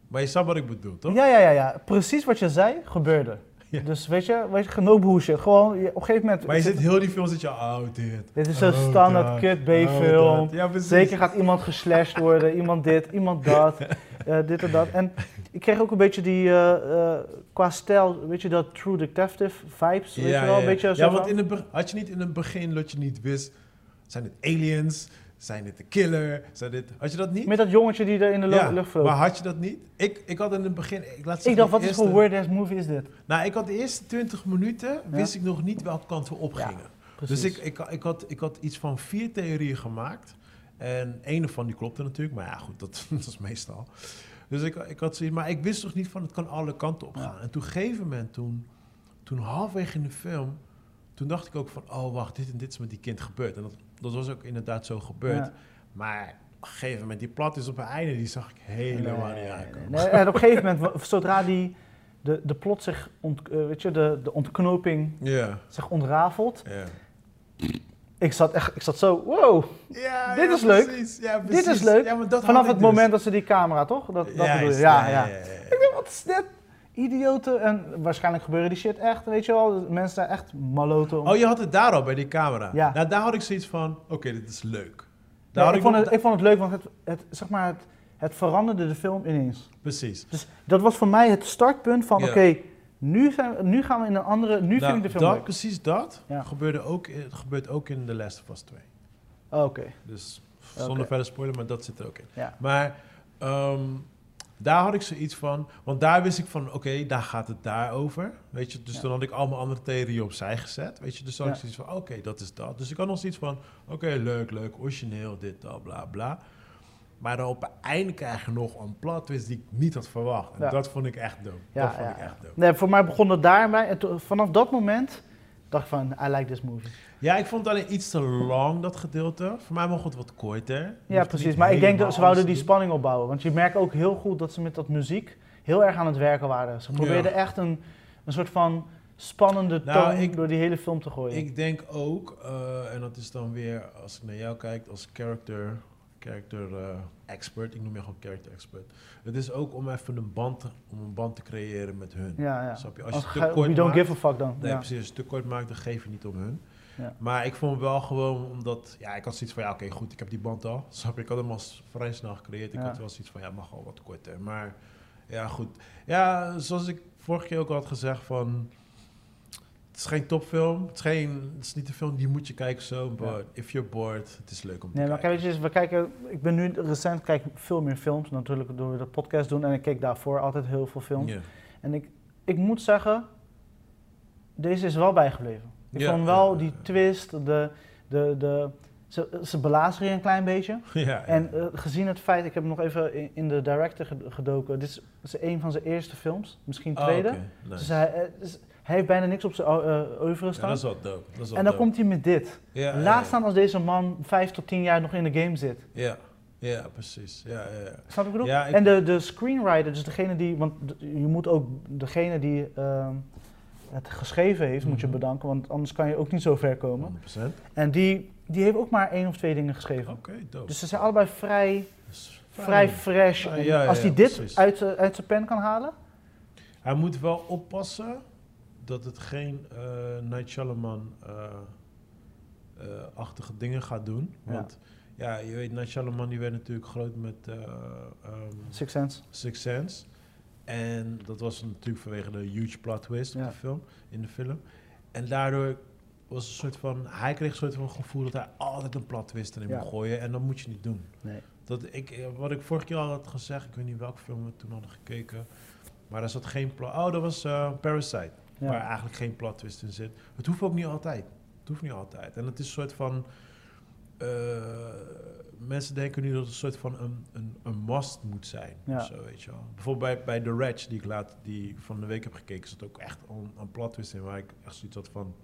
Maar je snapt wat ik bedoel, toch? Ja, ja, ja, ja. Precies wat je zei, gebeurde. Ja. Dus weet je, weet je no bullshit. Gewoon, op een gegeven moment... Maar je zit heel die film, zit je, oh, dit. Dit is zo'n oh, standaard dat, kut oh, B-film. dat. Ja, precies. Zeker gaat iemand geslashed worden, iemand dit, iemand dat, eh, dit en dat. En ik kreeg ook een beetje die, eh, eh, qua stijl, weet je dat True Detective vibes, weet je wel? Een beetje zo ja, want in het, had je niet in het begin dat je niet wist, zijn het aliens, zijn dit de killer, zijn dit, had je dat niet? Met dat jongetje die er in de ja, lucht vloog. maar had je dat niet? Ik, ik had in het begin, ik laat Ik dacht, wat is voor weird ass movie is dit? Nou, ik had de eerste 20 minuten, wist ik nog niet welke kant we opgingen. Precies. Dus ik, ik, ik, had, ik had iets van vier theorieën gemaakt. En één van die klopte natuurlijk, maar ja, goed, dat, dat is meestal. Dus ik, ik had zoiets, maar ik wist toch niet van het kan alle kanten op gaan. En toen, op een gegeven moment, toen, toen halfwege in de film, toen dacht ik ook van, oh wacht, dit en dit is met die kind gebeurd. En dat, dat was ook inderdaad zo gebeurd. Ja. Maar op een gegeven moment, die plat is op het einde, die zag ik helemaal Nee, niet aankomen. nee. En op een gegeven moment, zodra die, de, de plot zich, ont, eh, weet je, de, de ontknoping Ja, zich ontrafelt. ja. Ik zat echt, ik zat zo, wow, Ja, Dit ja, is leuk. precies. Ja, dit is leuk. Ja, Vanaf het dus. moment dat ze die camera, toch? Dat, dat bedoel je? Ja, ja. ja. Ik denk, wat is dit? Idioten. En waarschijnlijk gebeuren die shit echt, weet je wel. Mensen zijn echt maloten. om- Oh, je had het daar al bij die camera. Ja. Nou, daar had ik zoiets van, oké, dit is leuk. Daar had ik, vond het, ik vond het leuk, want het, het, zeg maar, het, Het veranderde de film ineens. Precies. Dus dat was voor mij het startpunt van, Ja. oké, nu, zijn nu gaan we in een andere, nu Nou, vind ik de film dat, leuk. Precies dat Ja. gebeurde ook, in- gebeurt ook in The Last of Us 2. Oh, Oké, Dus zonder verder spoiler, maar dat zit er ook in. ja. Maar ehm, daar had ik zoiets van, want daar wist ik van, oké, daar gaat het daarover. Weet je, dus Ja. dan had ik allemaal andere theorieën opzij gezet. Weet je, dus dan had ik zoiets van, oké, dat is dat. Dus ik had nog zoiets van, oké, leuk, leuk, origineel, dit, dat, bla, bla. Maar dan op het einde krijg je nog een plot twist die ik niet had verwacht. En Ja. dat vond ik echt dope. Ja, dat vond ja, ik echt dope. Nee, voor mij begon het daarbij. En vanaf dat moment dacht van, I like this movie. Ja, ik vond het alleen iets te lang, dat gedeelte. Voor mij mocht het wat korter. Ja, precies. Maar ik denk dat ze wouden die spanning opbouwen. Want je merkt ook heel goed dat ze met dat muziek heel erg aan het werken waren. Ze probeerden Ja. echt een, een soort van spannende Nou, toon ik- door die hele film te gooien. Ik denk ook, eh, en dat is dan weer, als ik naar jou kijk, als character, character eh, expert, ik noem je gewoon character expert. Het is ook om even een band, te- om een band te creëren met hun. ja, ja. Snap je? Als Als je te kort we don't maakt- give a fuck dan. Nee, ja. precies. Als je te kort maakt, dan geef je niet om hun. Ja. Maar ik vond wel gewoon, omdat, ja, ik had zoiets van, ja, oké, goed, ik heb die band al. Snap je? Ik had hem al s- vrij snel gecreëerd. Ik Ja. had wel zoiets van, ja, mag al wat korter. Maar, ja, goed. Ja, zoals ik vorige keer ook al had gezegd van... Het is geen topfilm. Het is, geen, het is niet een film die moet je kijken zo. But Ja. if you're bored, het is leuk om te Nee, maar kijken. kijk, weet je, we kijken, ik ben nu recent kijk veel meer films, natuurlijk door we de podcast doen. En ik keek daarvoor altijd heel veel films. En ik, ik moet zeggen, deze is wel bijgebleven. Ik vond wel ja, die twist, de, de, de, ze, ze belazeren je een klein beetje. ja, ja. En eh, gezien het feit, ik heb nog even in, in de director ged- gedoken. Dit is, een van zijn eerste films, misschien Oh, tweede. Nice. Dus hij, eh, dus hij heeft bijna niks op zijn uh, oeuvre Ja, staan. dat is wel dope. Dat is wel en dan dope. komt hij met dit. Ja, Laat staan als deze man vijf tot tien jaar nog in de game zit. Ja, ja, precies. Ja, ja. Snap ik bedoel? Ja, ik- En de, de screenwriter, dus degene die, want je moet ook degene die ehm, het geschreven heeft, moet je Mhm. bedanken, want anders kan je ook niet zo ver komen. 100%. En die, die heeft ook maar één of twee dingen geschreven. Oké, dope. Dus ze zijn allebei vrij, vrij fresh. Ja, ja, als hij dit precies. uit, eh, uit zijn pen kan halen, Hij moet wel oppassen dat het geen eh Night Shyamalan eh, eh, achtige dingen gaat doen. Want ja, je weet, Night Shyamalan die werd natuurlijk groot met ehm, Six Sense. Sixth Sense. En dat was natuurlijk vanwege de huge plot twist Ja. op de film, in de film. En daardoor was een soort van, hij kreeg een soort van gevoel dat hij altijd een plot twist erin Ja. moet gooien. En dat moet je niet doen. Nee. Dat ik, wat ik vorige keer al had gezegd, ik weet niet welke film we toen hadden gekeken. Maar er zat geen plot. Oh, dat was Parasite. Ja. Waar eigenlijk geen plot twist in zit. Het hoeft ook niet altijd. Het hoeft niet altijd. En het is een soort van. eh, mensen denken nu dat het een soort van een, een, een must moet zijn. Ja. of Zo, weet je wel. Bijvoorbeeld bij, bij The Ratch, die ik laat, die van de week heb gekeken, zat ook echt een, een plot twist in waar ik echt zoiets had van.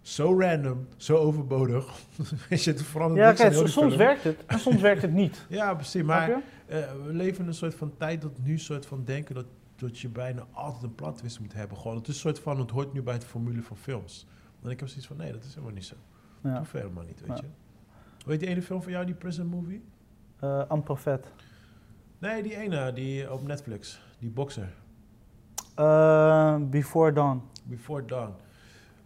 Zo random, zo overbodig. Weet je, het verandert Ja, kijk, soms film. werkt het en soms werkt het niet. Ja, precies. Maar eh, we leven in een soort van tijd dat nu een soort van denken dat, dat je bijna altijd een platwist moet hebben. Gewoon, het is een soort van, het hoort nu bij het formule van films. En ik heb zoiets van, nee, dat is helemaal niet zo. Dat Ja. hoeft helemaal niet, weet Ja. je. Weet die ene film van jou, die Prison Movie? Eh Unprofet. Nee, die ene, die op Netflix. Die bokser. Eh, Before Dawn. Before Dawn.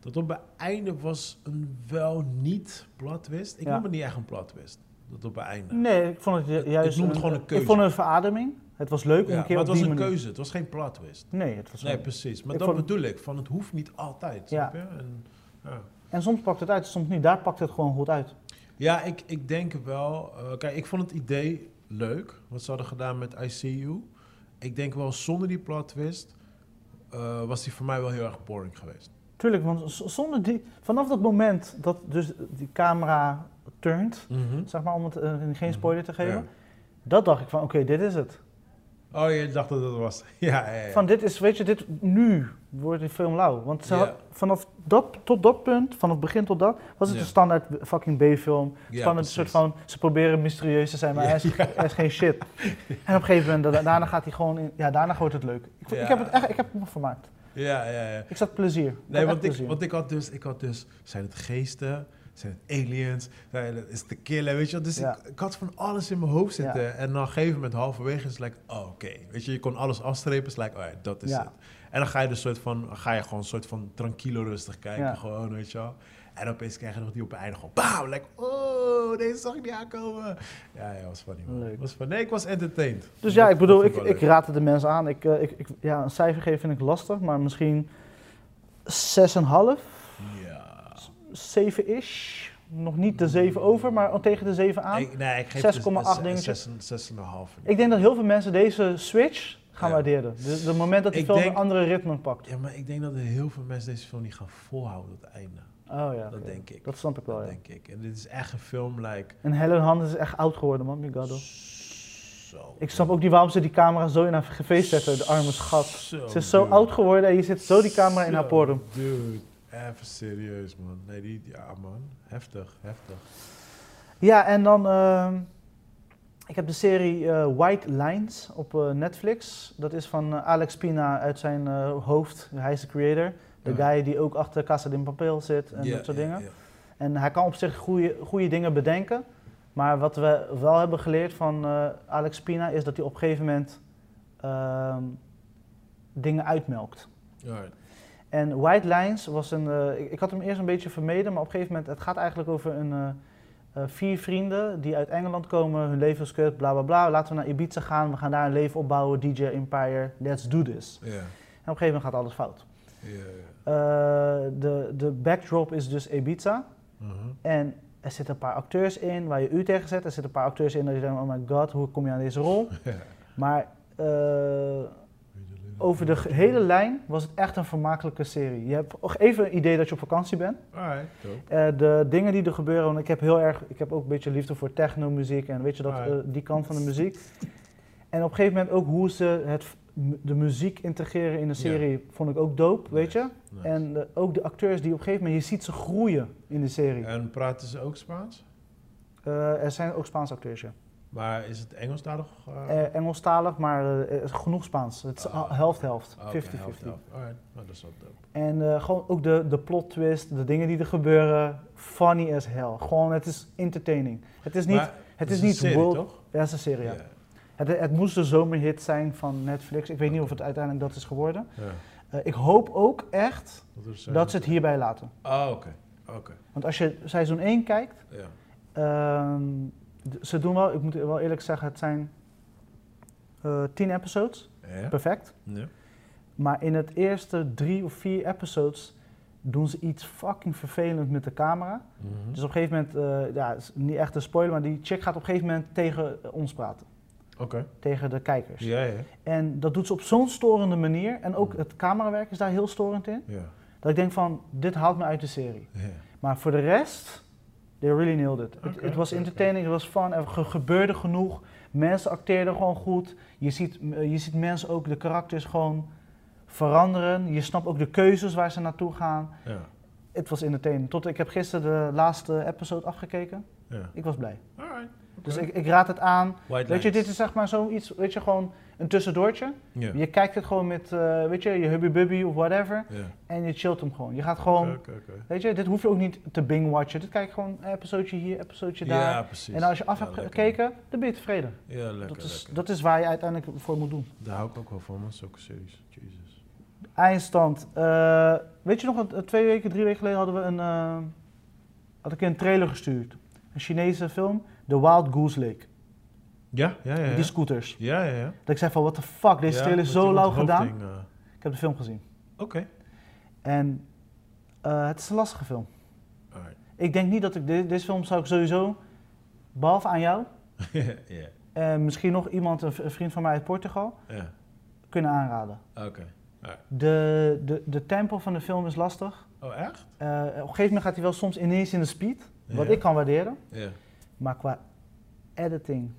Dat op het einde was een wel niet platwist. Ik Ja. noem het niet echt een platwist. Dat op het einde. Nee, ik vond het ju- Ik juist... noem het gewoon een keuze. Ik vond het een verademing. Het was leuk om Ja, een keer maar het was een manier... keuze. Het was geen platwist. Nee, het was Nee, precies. Maar Ik dat vond- bedoel ik. Van het hoeft niet altijd. Ja. Je? En, ja. En soms pakt het uit, soms niet. Daar pakt het gewoon goed uit. Ja, ik, ik denk wel. eh, kijk, ik vond het idee leuk. Wat ze hadden gedaan met ICU. Ik denk wel, zonder die plot twist. eh, was die voor mij wel heel erg boring geweest. Tuurlijk, want zonder die... Vanaf dat moment dat dus die camera turnt, zeg maar, om het eh, geen spoiler te geven. Ja. Dat dacht ik van, oké, dit is het. Oh, je dacht dat het was. Ja, ja, ja. Van dit is, weet je, dit, nu wordt die film lauw. Want ze Ja. had- vanaf dat tot dat punt, vanaf begin tot dat, was het een standaard fucking B-film. Precies. soort van, ze proberen mysterieus te zijn, maar er, is, is geen shit. En op een gegeven moment, da- daarna gaat hij gewoon in, ja, daarna wordt het leuk. Ik, ik heb het echt, ik heb het me vermaakt. Ja, ja, ja. Ik zat plezier. Ik Nee, want ik, want ik had dus, ik had dus, zijn het geesten, zijn het aliens, zijn het, is het te killen, weet je wel? Dus Ja. ik, ik had van alles in mijn hoofd zitten. En dan op een gegeven moment halverwege is het like, oh, oké. Weet je, je kon alles afstrepen, is like, oh ja, dat is het. En dan ga je dus soort van, ga je gewoon een soort van tranquilo rustig kijken, gewoon, weet je wel. En opeens krijg je nog die op het einde gewoon bam, like, oh, deze zag ik niet aankomen. Ja, ja, was funny man. Leuk. Was funny. Nee, ik was entertained. Dus ja, ik bedoel, Dat ik, ik raad het de mensen aan. Ik, eh, ik, ik, ja, een cijfer geven vind ik lastig, maar misschien 6,5, Ja. 7-ish. Nog niet de 7 over, maar al tegen de 7 aan. Ik, nee, ik geef 6,8 dus dingetje. 6,5. Ik denk dat heel veel mensen deze switch gaan Ja. waarderen. Dus het moment dat die Ik film denk- een andere ritme pakt. Ja, maar ik denk dat er heel veel mensen deze film niet gaan volhouden tot het einde. Oh ja, Dat denk ik. Dat snap ik wel, Dat ja. denk ik. En dit is echt een film, like... En Helen Hunt is echt oud geworden, man, Migado. Zo. Ik snap ook niet waarom ze die camera zo in haar geveest zetten, de arme schat. Zo, Ze is zo dude. oud geworden en je zit zo die camera in haar porum. Dude, even serieus, man. Nee, die, ja, man. Heftig, heftig. Ja, en dan. ehm, ik heb de serie eh, White Lines op eh, Netflix. Dat is van eh, Alex Pina uit zijn hoofd. Hij is de creator. De Ja. guy die ook achter Casa de Papel zit en Ja, dat soort ja, dingen. ja. En hij kan op zich goede, goede dingen bedenken. Maar wat we wel hebben geleerd van Alex Pina is dat hij op een gegeven moment ehm, dingen uitmelkt. Alright. En White Lines was een. eh, ik, ik had hem eerst een beetje vermeden, maar op een gegeven moment. Het gaat eigenlijk over een. eh, eh, vier vrienden die uit Engeland komen, hun leven is kut, bla bla bla. Laten we naar Ibiza gaan, we gaan daar een leven opbouwen, DJ Empire, let's do this. En op een gegeven moment gaat alles fout. de, de backdrop is dus Ibiza. Mhm. En er zitten een paar acteurs in waar je u tegen zet. Er zitten een paar acteurs in dat je denkt, oh my god, hoe kom je aan deze rol? Maar over de hele lijn was het echt een vermakelijke serie. Je hebt ook even een idee dat je op vakantie bent. Alright. Eh, de dingen die er gebeuren, want ik heb heel erg, ik heb ook een beetje liefde voor techno-muziek en weet je dat, eh, die kant van de muziek. En op een gegeven moment ook hoe ze het, de muziek integreren in de serie, vond ik ook dope, weet je. Nice. En de- ook de acteurs die op een gegeven moment, je ziet ze groeien in de serie. En praten ze ook Spaans? Eh, er zijn ook Spaanse acteurs, ja. Maar is het Engelstalig? Eh, Engelstalig, maar eh, is genoeg Spaans. Het is Ah. helft-helft, 50-50. Helft. Alright, nou, dat is wel dope. En gewoon ook de, de plot twist, de dingen die er gebeuren, funny as hell. Gewoon, het is entertaining. Het is niet, Maar het is een niet serie, world- toch? ja, het is een serie, ja. Het, het moest de zomerhit zijn van Netflix. Ik weet niet of het uiteindelijk dat is geworden. Ik hoop ook echt is, dat ze het hierbij laten. Oh, oké. Oké, Want als je seizoen 1 kijkt, d- ze doen wel, ik moet wel eerlijk zeggen, het zijn eh 10 episodes, Ja? perfect. Ja? Maar in het eerste drie of vier episodes doen ze iets fucking vervelend met de camera. Mhm. Dus op een gegeven moment, eh, ja, niet echt een spoiler, maar die chick gaat op een gegeven moment tegen ons praten. Oké. Tegen de kijkers. Ja, ja. En dat doet ze op zo'n storende manier. En ook het camerawerk is daar heel storend in. Ja. Dat ik denk van, dit haalt me uit de serie. ja. Maar voor de rest, they really nailed it. Het was entertaining, het was fun, er ge- gebeurde genoeg. Mensen acteerden gewoon goed. Je ziet, je ziet mensen ook, de karakters gewoon veranderen. Je snapt ook de keuzes waar ze naartoe gaan. Ja. Het was entertaining. Tot ik heb gisteren de laatste episode afgekeken. ja. Ik was blij. Alright. Dus ik, ik raad het aan. White Weet je, dit is zeg maar zoiets, weet je, gewoon een tussendoortje. Je kijkt het gewoon met, eh, weet je, je hubby-bubby of whatever. En je chillt hem gewoon. Je gaat gewoon, weet je, dit hoef je ook niet te bing-watchen. Dit kijk gewoon een episodeje hier, episodeje daar. Ja, precies. en als je af Ja, hebt lekker. gekeken, dan ben je tevreden. Ja, lekker, dat, is, lekker. dat is waar je uiteindelijk voor moet doen. Daar hou ik ook wel van, man. Zulke series. Jesus. Eindstand. eh, weet je nog, twee weken, drie weken geleden hadden we een, eh, had ik een trailer gestuurd. Een Chinese film, The Wild Goose Lake. Ja, ja, ja. ja. Die scooters. Ja, ja, ja. Dat ik zei van, what the fuck, deze Ja, trailer is zo lauw gedaan. eh. Ik heb de film gezien. Oké. En eh, het is een lastige film. Alright. Ik denk niet dat ik, de- deze film zou ik sowieso, behalve aan jou, en misschien nog iemand, een vriend van mij uit Portugal, kunnen aanraden. Oké. De, de, de tempo van de film is lastig. Oh, echt? Eh, op een gegeven moment gaat hij wel soms ineens in de speed, wat ik kan waarderen. Ja. Maar qua editing.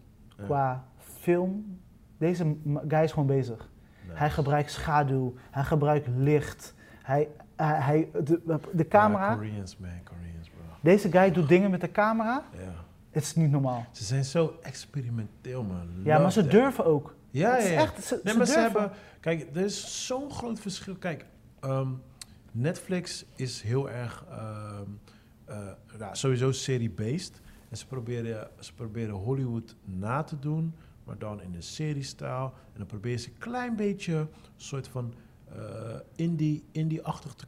Qua film, deze guy is gewoon bezig. Nice. Hij gebruikt schaduw, hij gebruikt licht, hij, hij, hij- de, de camera. Ja, Koreans, man. Koreans, bro. Deze guy doet dingen met de camera, Ja. het is niet normaal. Ze zijn zo experimenteel, man. Ja, maar ze that. durven ook. Ja, Het ja, is ja. echt, ze, Nee, ze maar ze durven. hebben... Kijk, er is zo'n groot verschil. Kijk, ehm, Netflix is heel erg... ehm, eh, sowieso serie-based. En ze proberen, ze proberen Hollywood na te doen, maar dan in de seriestijl. En dan proberen ze een klein beetje een soort van... eh, indie, indie-achtig te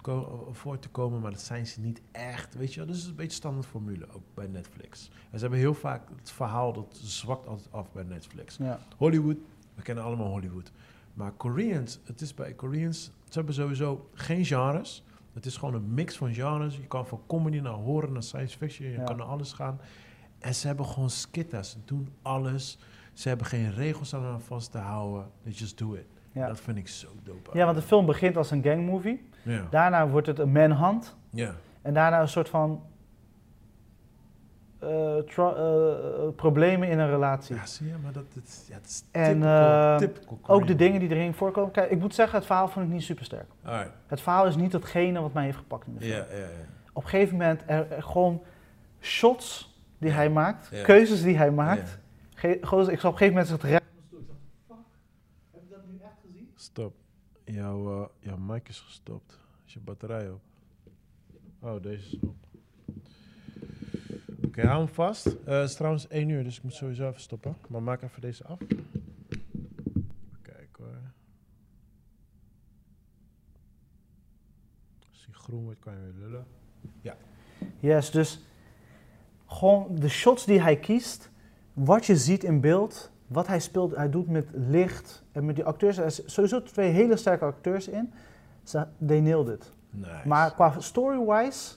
voor te komen, maar dat zijn ze niet echt. Weet je wel, dus het is een beetje standaard formule ook bij Netflix. En ze hebben heel vaak het verhaal dat zwakt altijd af bij Netflix. Ja. Hollywood, we kennen allemaal Hollywood. Maar Koreans, het is bij Koreans, ze hebben sowieso geen genres. Het is gewoon een mix van genres. Je kan van comedy naar horror naar science fiction, je Ja. kan naar alles gaan. En ze hebben gewoon skittas, ze doen alles. Ze hebben geen regels aan vast te houden. They just do it. Ja. Dat vind ik zo dope. ja, want de film begint als een gangmovie. Ja. Daarna wordt het een manhunt. ja. En daarna een soort van eh, tra- eh, problemen in een relatie. Ja, zie je, maar dat, dat, ja, het is En, typical, eh, typical Ook de dingen die erin voorkomen. Kijk, ik moet zeggen, het verhaal vond ik niet super sterk. Alright. Het verhaal is niet datgene wat mij heeft gepakt in de film. Ja, ja, ja. Op een gegeven moment, er, er gewoon shots die Ja. hij maakt, Ja. keuzes die hij maakt. Ja. Gozer, ik zag op een gegeven moment zich recht. Heb je dat nu echt gezien? Stop. Jouw, eh, jouw mic is gestopt. Is je batterij op? Oh, deze is op. Oké, hou hem vast. Eh, het is trouwens 1 uur, dus ik moet sowieso even stoppen. Maar maak even deze af. Kijk hoor. Als die groen wordt, kan je weer lullen. Yes, dus gewoon de shots die hij kiest, wat je ziet in beeld, wat hij speelt, hij doet met licht en met die acteurs. Er zijn sowieso twee hele sterke acteurs in. Ze, they nailed it. Nice. Maar qua story-wise,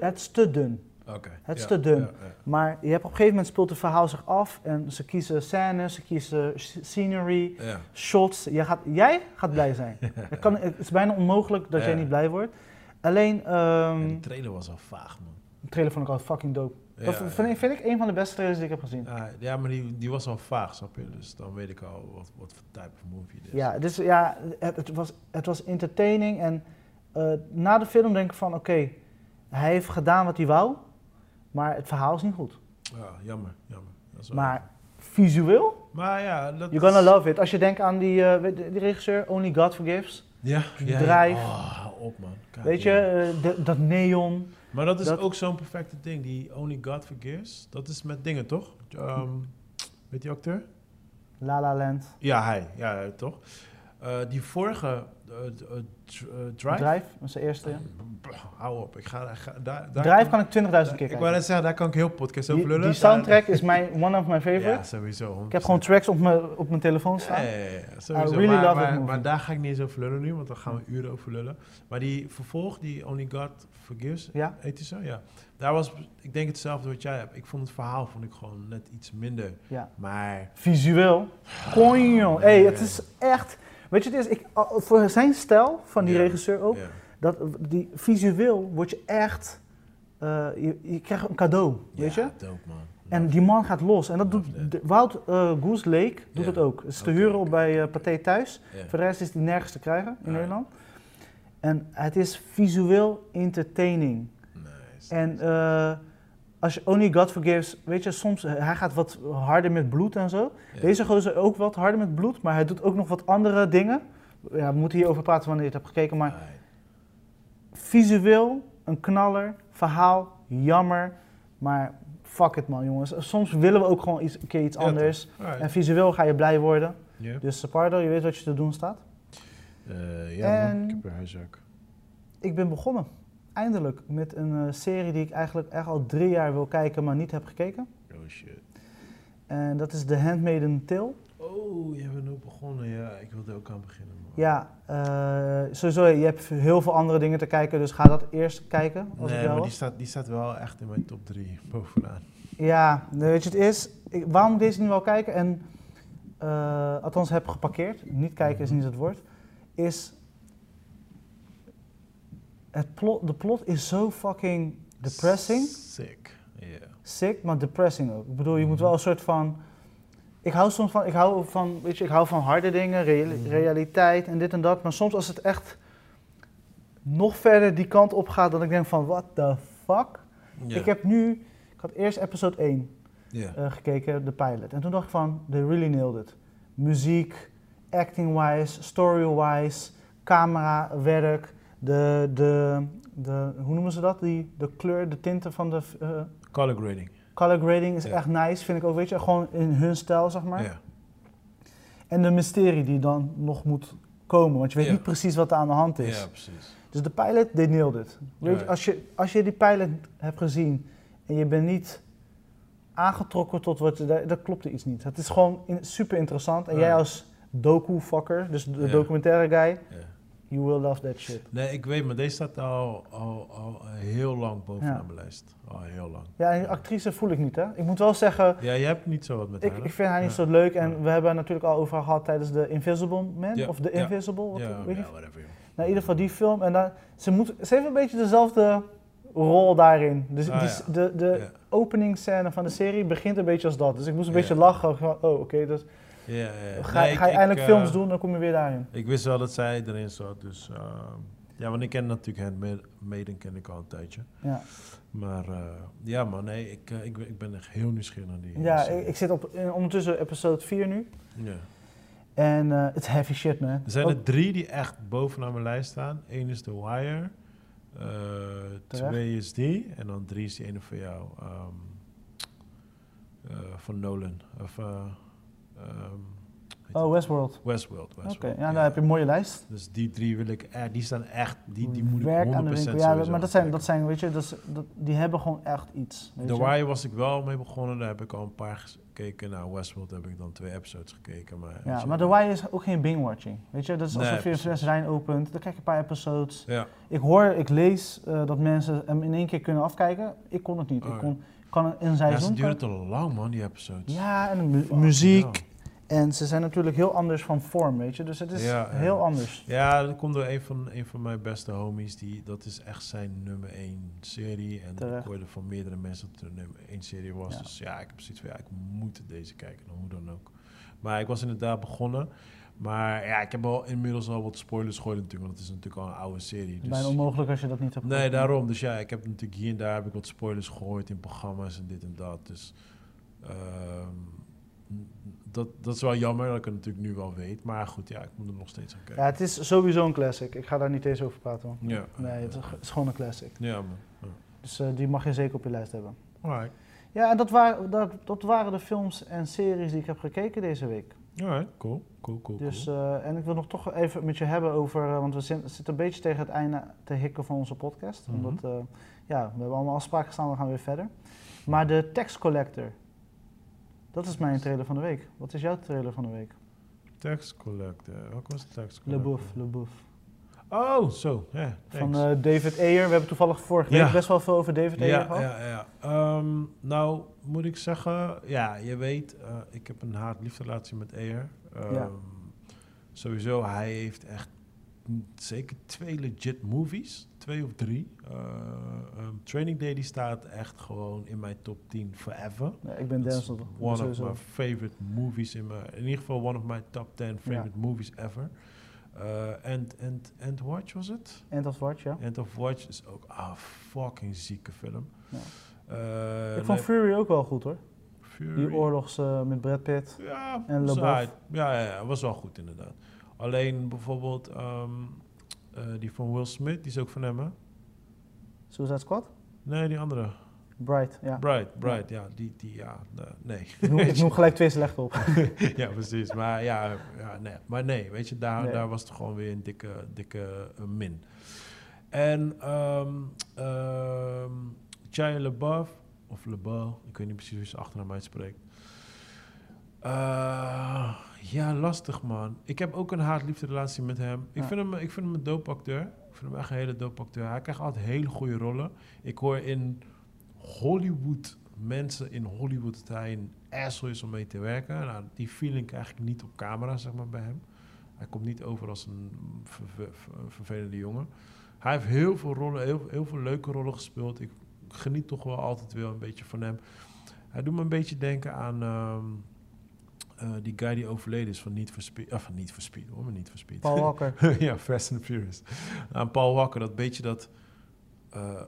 het is te dun. Oké. het is ja, te dun. ja, ja. Maar je hebt op een gegeven moment speelt het verhaal zich af en ze kiezen scènes, ze kiezen scenery, Ja. shots. Jij gaat, jij gaat blij zijn. Het, kan, het is bijna onmogelijk dat jij niet blij wordt. Alleen, ehm, En die trailer was al vaag, man. De trailer vond ik al fucking dope. Dat vind, ik, vind ik een van de beste trailers die ik heb gezien. Ja, ja, maar die, die was al vaag, snap je? Dus dan weet ik al wat, wat voor type of movie het is. Ja, dus ja, het, het, was, het was entertaining. En eh, na de film denk ik van, oké, hij heeft gedaan wat hij wou, maar het verhaal is niet goed. Ja, jammer, jammer. Dat is wel Maar visueel, Maar ja, dat you're gonna love it. Als je denkt aan die, eh, die regisseur, Only God Forgives. Ja, die ja. Ja. Oh, op, man. Weet je, eh, de- dat neon. Maar dat is dat- ook zo'n perfecte ding. Die Only God Forgives. Dat is met dingen, toch? Ehm weet die acteur? La La Land. Ja, hij. Ja, toch? Eh, die vorige eh, eh, eh, Drive. Drive, was de eerste. ja. Hou op. Ik ga, daar, daar Drive kan ik 20.000 keer Ik wou net zeggen, daar kan ik heel podcast over lullen. die soundtrack is mijn, one of my Ja, favorites. sowieso. Ik heb gewoon tracks op mijn, op mijn telefoon staan. Ja, ja, ja, ja, sowieso. I really maar, love maar, daar ga ik niet eens over lullen nu, want dan gaan we uren over lullen. Maar die vervolg, die Only God Forgives, Ja. heet die zo? Ja. Daar was, ik denk hetzelfde wat jij hebt. Ik vond het verhaal vond ik gewoon net iets minder. Ja. Maar, Visueel. Conjo. Hey, het is echt. Weet je, het is, ik, voor zijn stijl van die Ja. regisseur ook, ja. dat, die visueel word je echt. eh, je, je krijgt een cadeau, weet je? Dope man. En die man gaat los. En dat doet de- Wout eh, Goose Lake doet het ook. Het is te huren bij eh Pathé Thuis. Voor de rest is die nergens te krijgen in. Nederland. En het is visueel entertaining. Nice. En als je Only God Forgives, weet je, soms, eh, hij gaat wat harder met bloed en zo. Ja. Deze gozer ook wat harder met bloed, maar hij doet ook nog wat andere dingen. Ja, we moeten hierover praten wanneer je het hebt gekeken, maar visueel een knaller, verhaal jammer, maar fuck it man jongens. Soms willen we ook gewoon iets, een keer iets Ja, anders. En visueel ga je blij worden. Dus Sapardo, je weet wat je te doen staat. Eh, ja, man. Ik heb een huiswerk. Ik ben begonnen, eindelijk, met een eh, serie die ik eigenlijk echt al drie jaar wil kijken, maar niet heb gekeken. Oh shit. En dat is The Handmaiden Tale. Oh, je bent ook begonnen. Ja, ik wilde ook aan beginnen. Man. Ja, eh, sowieso, je hebt heel veel andere dingen te kijken, dus ga dat eerst kijken. Als Nee, ik maar was. die staat, die staat wel echt in mijn top 3 bovenaan. Ja, weet je, het is, ik, waarom ik deze niet wel kijken en, eh, althans heb geparkeerd, niet kijken is niet het woord, is, het plot, de plot is zo fucking depressing, Sick. Ja. sick, maar depressing ook. Ik bedoel, je moet wel een soort van, ik hou soms van, ik hou van, weet je, ik hou van harde dingen, reali- Mhm. realiteit en dit en dat, maar soms als het echt nog verder die kant op gaat, dan ik denk van, what the fuck? Ik heb nu, ik had eerst episode 1 Ja. eh, gekeken, de pilot. En toen dacht ik van, they really nailed it. Muziek, acting-wise, story-wise, camerawerk, de, de, de, hoe noemen ze dat? Die, de kleur, de tinten van de eh, Color grading. color grading is Ja. echt nice, vind ik ook, weet je. Gewoon in hun stijl, zeg maar. Ja. En de mysterie die dan nog moet komen, want je weet Ja. niet precies wat er aan de hand is. Ja, precies. Dus de pilot, they nailed it. Weet je, als, je, als je die pilot hebt gezien en je bent niet aangetrokken tot wat je, daar, daar klopt er iets niet. Het is gewoon in- super interessant. En jij als doku-fucker, dus de documentaire guy, Ja. You will love that shit. Nee, ik weet, maar deze staat al, al, al heel lang bovenaan Ja. mijn lijst. Al heel lang. Ja, actrice voel ik niet, hè. Ik moet wel zeggen, Ja, je hebt niet zo wat met ik, haar. hè? ik vind haar niet Ja. zo leuk. En Ja. we hebben het natuurlijk al over gehad tijdens de Invisible Man, of The. Invisible, wat, Ja, weet whatever. Nou, in ieder geval die film. En dan, ze, moet, ze heeft een beetje dezelfde rol daarin. Dus Ah, die, de, de openingsscène van de serie begint een beetje als dat. Dus ik moest een beetje lachen. Van, Oh, oké, dus Ja, ja, ga, Nee, ga je eindelijk ik, films eh, doen, dan kom je weer daarin. Ik wist wel dat zij erin zat, dus... eh, ja, want ik ken natuurlijk Handmaiden Maiden ken ik al een tijdje. Ja, Maar eh, ja, man, nee, ik, ik, ben- ik ben echt heel nieuwsgierig naar die ja ik, ik zit op, in, ondertussen episode 4 nu. Ja. En het heavy shit, man. Er zijn Ook- er drie die echt bovenaan mijn lijst staan. Eén is The Wire. twee is die. En dan drie is die ene van jou. ehm, eh, van Nolan. Of, oh, het? Westworld. Westworld. Oké, ja, dan heb je een mooie lijst. Dus die drie wil ik... die staan echt... Die, die moet ik 100% Werk aan de winkel. Ja, maar dat zijn, dat zijn, weet je, is- dat, die hebben gewoon echt iets. Weet The? Wire was ik wel mee begonnen. Daar heb ik al een paar gekeken. Nou, Westworld heb ik dan twee episodes gekeken. Maar, Ja, je, maar The Wire is ook geen binge-watching. Weet je, dat is Nee, alsof je een wijn opent, dan kijk je een paar episodes. Ja, Ik hoor, ik lees eh, dat mensen hem in één keer kunnen afkijken. Ik kon het niet. Oh, ik ja. kon, kan een ja seizoen... ze duren te lang, man, die episodes. ja, en mu- muziek. En ze zijn natuurlijk heel anders van vorm, weet je. Dus het is Ja, ja. heel anders. Ja, dat komt door een van, een van mijn beste homies. Die, dat is echt zijn nummer één serie. En Terecht. ik hoorde van meerdere mensen dat het een nummer één serie was. Ja. Dus ja, ik heb zoiets van, ja, ik moet deze kijken, hoe dan ook. Maar ik was inderdaad begonnen. Maar ja, ik heb al inmiddels al wat spoilers gegooid natuurlijk. Want het is natuurlijk al een oude serie. Dus bijna onmogelijk als je dat niet hebt Nee, daarom. Dus ja, ik heb natuurlijk hier en daar heb ik wat spoilers gegooid in programma's en dit en dat. Dus ehm, dat, dat is wel jammer dat ik het natuurlijk nu wel weet. Maar goed, ja, ik moet er nog steeds aan Ja, kijken. het is sowieso een classic. Ik ga daar niet eens over praten. man. Ja, Nee, het is, het is gewoon een classic. Ja, man. Ja. Dus eh, die mag je zeker op je lijst hebben. Alright. Ja, en dat, waren dat, dat waren de films en series die ik heb gekeken deze week. Alright, cool. Cool, cool, Dus, eh, en ik wil nog toch even met je hebben over, eh, want we zitten een beetje tegen het einde te hikken van onze podcast. Mhm. Omdat, eh, ja, we hebben allemaal afspraken staan, we gaan weer verder. Maar de Tax Collector, dat is mijn trailer van de week. Wat is jouw trailer van de week? Tax Collector. Welke was de Tax Le Collector? Bouf, Le Bouf. Oh, zo. Ja, Van eh, David Ayer. We hebben toevallig vorige Ja. week best wel veel over David Ayer ja, gehad. ja, ja. Ehm, nou, moet ik zeggen, ja, je weet, eh, ik heb een haat-liefdelatie met Ayer. Ehm, Ja. Sowieso, hij heeft echt zeker twee legit movies, twee of drie. Eh, ehm, Training Day die staat echt gewoon in mijn top 10 forever. Nee, ik ben Denzel. one of sowieso. my favorite movies in mijn, in ieder geval one of my top 10 favorite movies ever. Eh, and, and, and Watch was het? End of Watch, ja. End of Watch is ook een fucking zieke film. Ja. Eh, ik vond Fury ook wel goed hoor. Fury. Die oorlogs eh, met Brad Pitt. Ja, en aight. ja, ja, ja, was wel goed inderdaad. Alleen bijvoorbeeld ehm, eh, die van Will Smith, die is ook van hem, hè? Suicide Squad? Nee, die andere. Bright, ja. Bright, Bright, ja, die, die, ja, eh, nee. Ik noem, ik noem gelijk twee slecht op. ja, precies. Maar ja, ja nee. maar nee, weet je, daar, Nee. daar was het gewoon weer een dikke, dikke eh, min. En Shia LaBeouf, of LaBeouf, ik weet niet precies hoe ze achternaam uitspreekt. Eh, ja, lastig man. Ik heb ook een haat-liefde relatie met hem. Ik, Ja. vind hem. ik vind hem een dope acteur. Ik vind hem echt een hele dope acteur. Hij krijgt altijd hele goede rollen. Ik hoor in Hollywood, mensen in Hollywood, dat hij een asshole is om mee te werken. Nou, die feeling krijg ik niet op camera, zeg maar, bij hem. Hij komt niet over als een ver- ver- ver- vervelende jongen. Hij heeft heel veel rollen, heel, heel veel leuke rollen gespeeld. Ik geniet toch wel altijd wel een beetje van hem. Hij doet me een beetje denken aan ehm, eh, die guy die overleden is van Niet. Ah, van Niet for Speed, hoor, maar Niet for Speed. Paul Walker. ja, Fast and Furious. Aan Paul Walker, dat beetje dat... eh,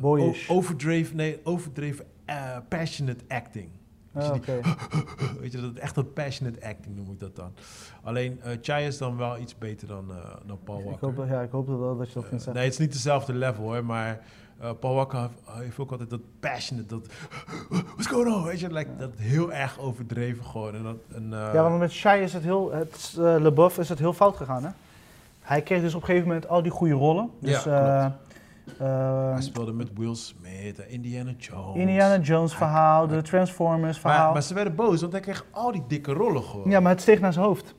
Boyish. overdreven, nee, overdreven eh, passionate acting. Ah, Oké. die- weet je, dat echt een passionate acting noem ik dat dan. Alleen uh, Chai is dan wel iets beter dan, eh, dan Paul Ik Walker. hoop, dat- ja, ik hoop dat wel dat je dat vindt zeggen. nee, het is niet dezelfde level hoor, maar eh, Paul Walker heeft, heeft ook altijd dat passionate, dat what's going on, weet je, like, Ja. dat heel erg overdreven gewoon. En dat, en, ja, want met Shai is het heel, het, uh, LeBeouf is het heel fout gegaan, hè? hij kreeg dus op een gegeven moment al die goede rollen. Dus, Ja, eh, eh, Hij speelde met Will Smith, Indiana Jones. Indiana Jones verhaal, de Transformers verhaal. Maar, maar ze werden boos, want hij kreeg al die dikke rollen gewoon. ja, maar het steeg naar zijn hoofd.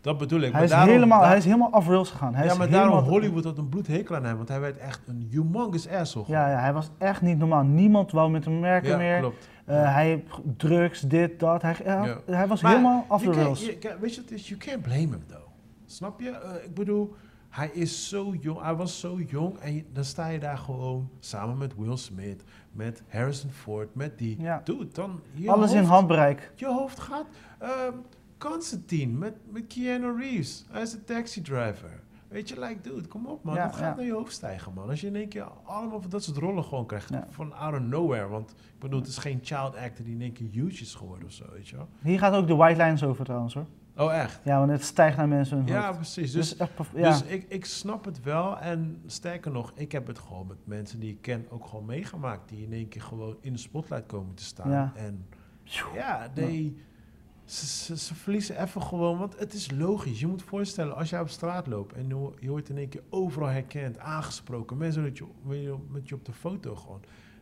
Dat bedoel ik. Hij is, daarom- helemaal, daar- hij is helemaal off rails gegaan. Hij ja, maar helemaal, daarom Hollywood had een bloedhekel aan hem, want hij werd echt een humongous asshole. Ja, ja, hij was echt niet normaal. Niemand wou met hem werken Ja, meer. klopt. Eh, hij drugs, dit, dat. Hij, hij, Ja. hij was Maar helemaal off the kan- rails. kan- weet je wat? You can't blame him though. Snap je? Eh, ik bedoel, hij is zo jong. Hij was zo jong en je- dan sta je daar gewoon samen met Will Smith, met Harrison Ford, met die. Ja. Dude, dan Alles in handbereik. Je hoofd gaat. Ehm Constantine met, met Keanu Reeves. Hij is een taxi driver. Weet je, like, dude, kom op man. Ja, dat gaat ja. naar je hoofd stijgen, man. Als je in één keer allemaal van dat soort rollen gewoon krijgt. Ja. Van out of nowhere. Want ik bedoel, het is geen child actor die in één keer huge is geworden of zo, weet je wel. Hier gaat ook de white lines over trouwens hoor. Oh, echt? Ja, want het stijgt naar mensen hun Ja, hoofd. precies. Dus, Dus, echt, perf- ja. dus ik, ik snap het wel. En sterker nog, ik heb het gewoon met mensen die ik ken ook gewoon meegemaakt. Die in één keer gewoon in de spotlight komen te staan. Ja. En ja, die, Ze, ze, ze verliezen even gewoon, want het is logisch. Je moet voorstellen, als jij op straat loopt en je, wordt in één keer overal herkend, aangesproken, mensen met je, met je, op de foto gewoon.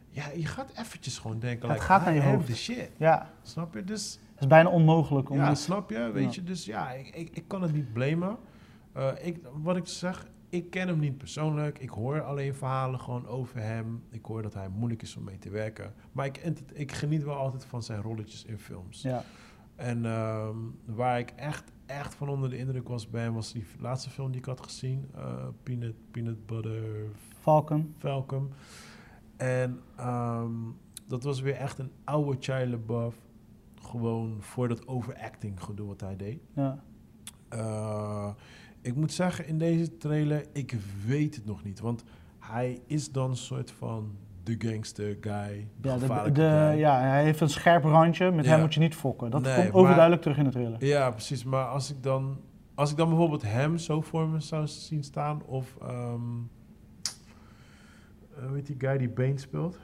Ja, je gaat eventjes gewoon denken, Het like, gaat naar je hoofd. shit. ja, Snap je? Dus het is bijna onmogelijk om ja, snap je? Weet Ja. je, dus ja, ik, ik, ik kan het niet blamen. Eh, ik, wat ik zeg, ik ken hem niet persoonlijk. Ik hoor alleen verhalen gewoon over hem. Ik hoor dat hij moeilijk is om mee te werken. Maar ik, ik geniet wel altijd van zijn rolletjes in films. Ja. En ehm, waar ik echt, echt van onder de indruk was bij hem, was die laatste film die ik had gezien. eh, Peanut, Peanut Butter Falcon. Falcon. En ehm, dat was weer echt een oude Shia LaBeouf. Gewoon voor dat overacting gedoe wat hij deed. Ja. Eh, ik moet zeggen, in deze trailer, ik weet het nog niet. Want hij is dan een soort van de gangster guy. De Ja, de, gevaarlijke de, guy. ja, hij heeft een scherp randje. Met Ja. hem moet je niet fokken. Dat Nee, komt maar- overduidelijk terug in de trailer. Ja, precies. Maar als ik dan, als ik dan bijvoorbeeld hem zo voor me zou zien staan, of ehm eh, weet die guy die Bane speelt?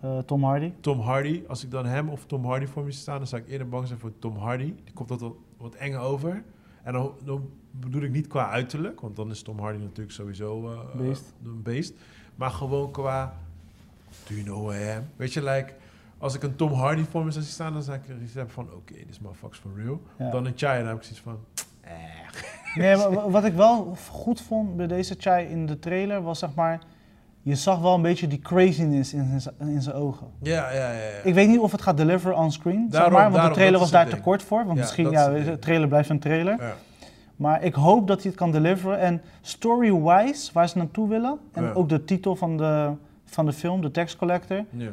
Eh, Tom Hardy. Tom Hardy. Als ik dan hem of Tom Hardy voor me zie staan, dan zou ik eerder bang zijn voor Tom Hardy. Die komt dat wat, wat eng over. En dan, dan bedoel ik niet qua uiterlijk, want dan is Tom Hardy natuurlijk sowieso eh, Beest. een beest. Maar gewoon qua, do you know who I am? Weet je, like, als ik een Tom Hardy voor me zien staan, dan zou ik hebben van, oké, dit is motherfuckers for real. Ja. Dan een Chai, dan heb ik zoiets van, eh. Nee, maar wat ik wel goed vond bij deze Chai in de trailer was zeg maar. Je zag wel een beetje die craziness in zijn, in zijn ogen. Ja, ja, ja. ja. Ik weet niet of het gaat deliveren on screen, zeg Daarom- maar, want de trailer was daar te kort voor. Want Ja, misschien, ja, de trailer blijft een trailer. Ja. Maar ik hoop dat hij het kan deliveren. En story-wise, waar ze naartoe willen, en ook de titel van de, van de film, de Tax Collector, Ja.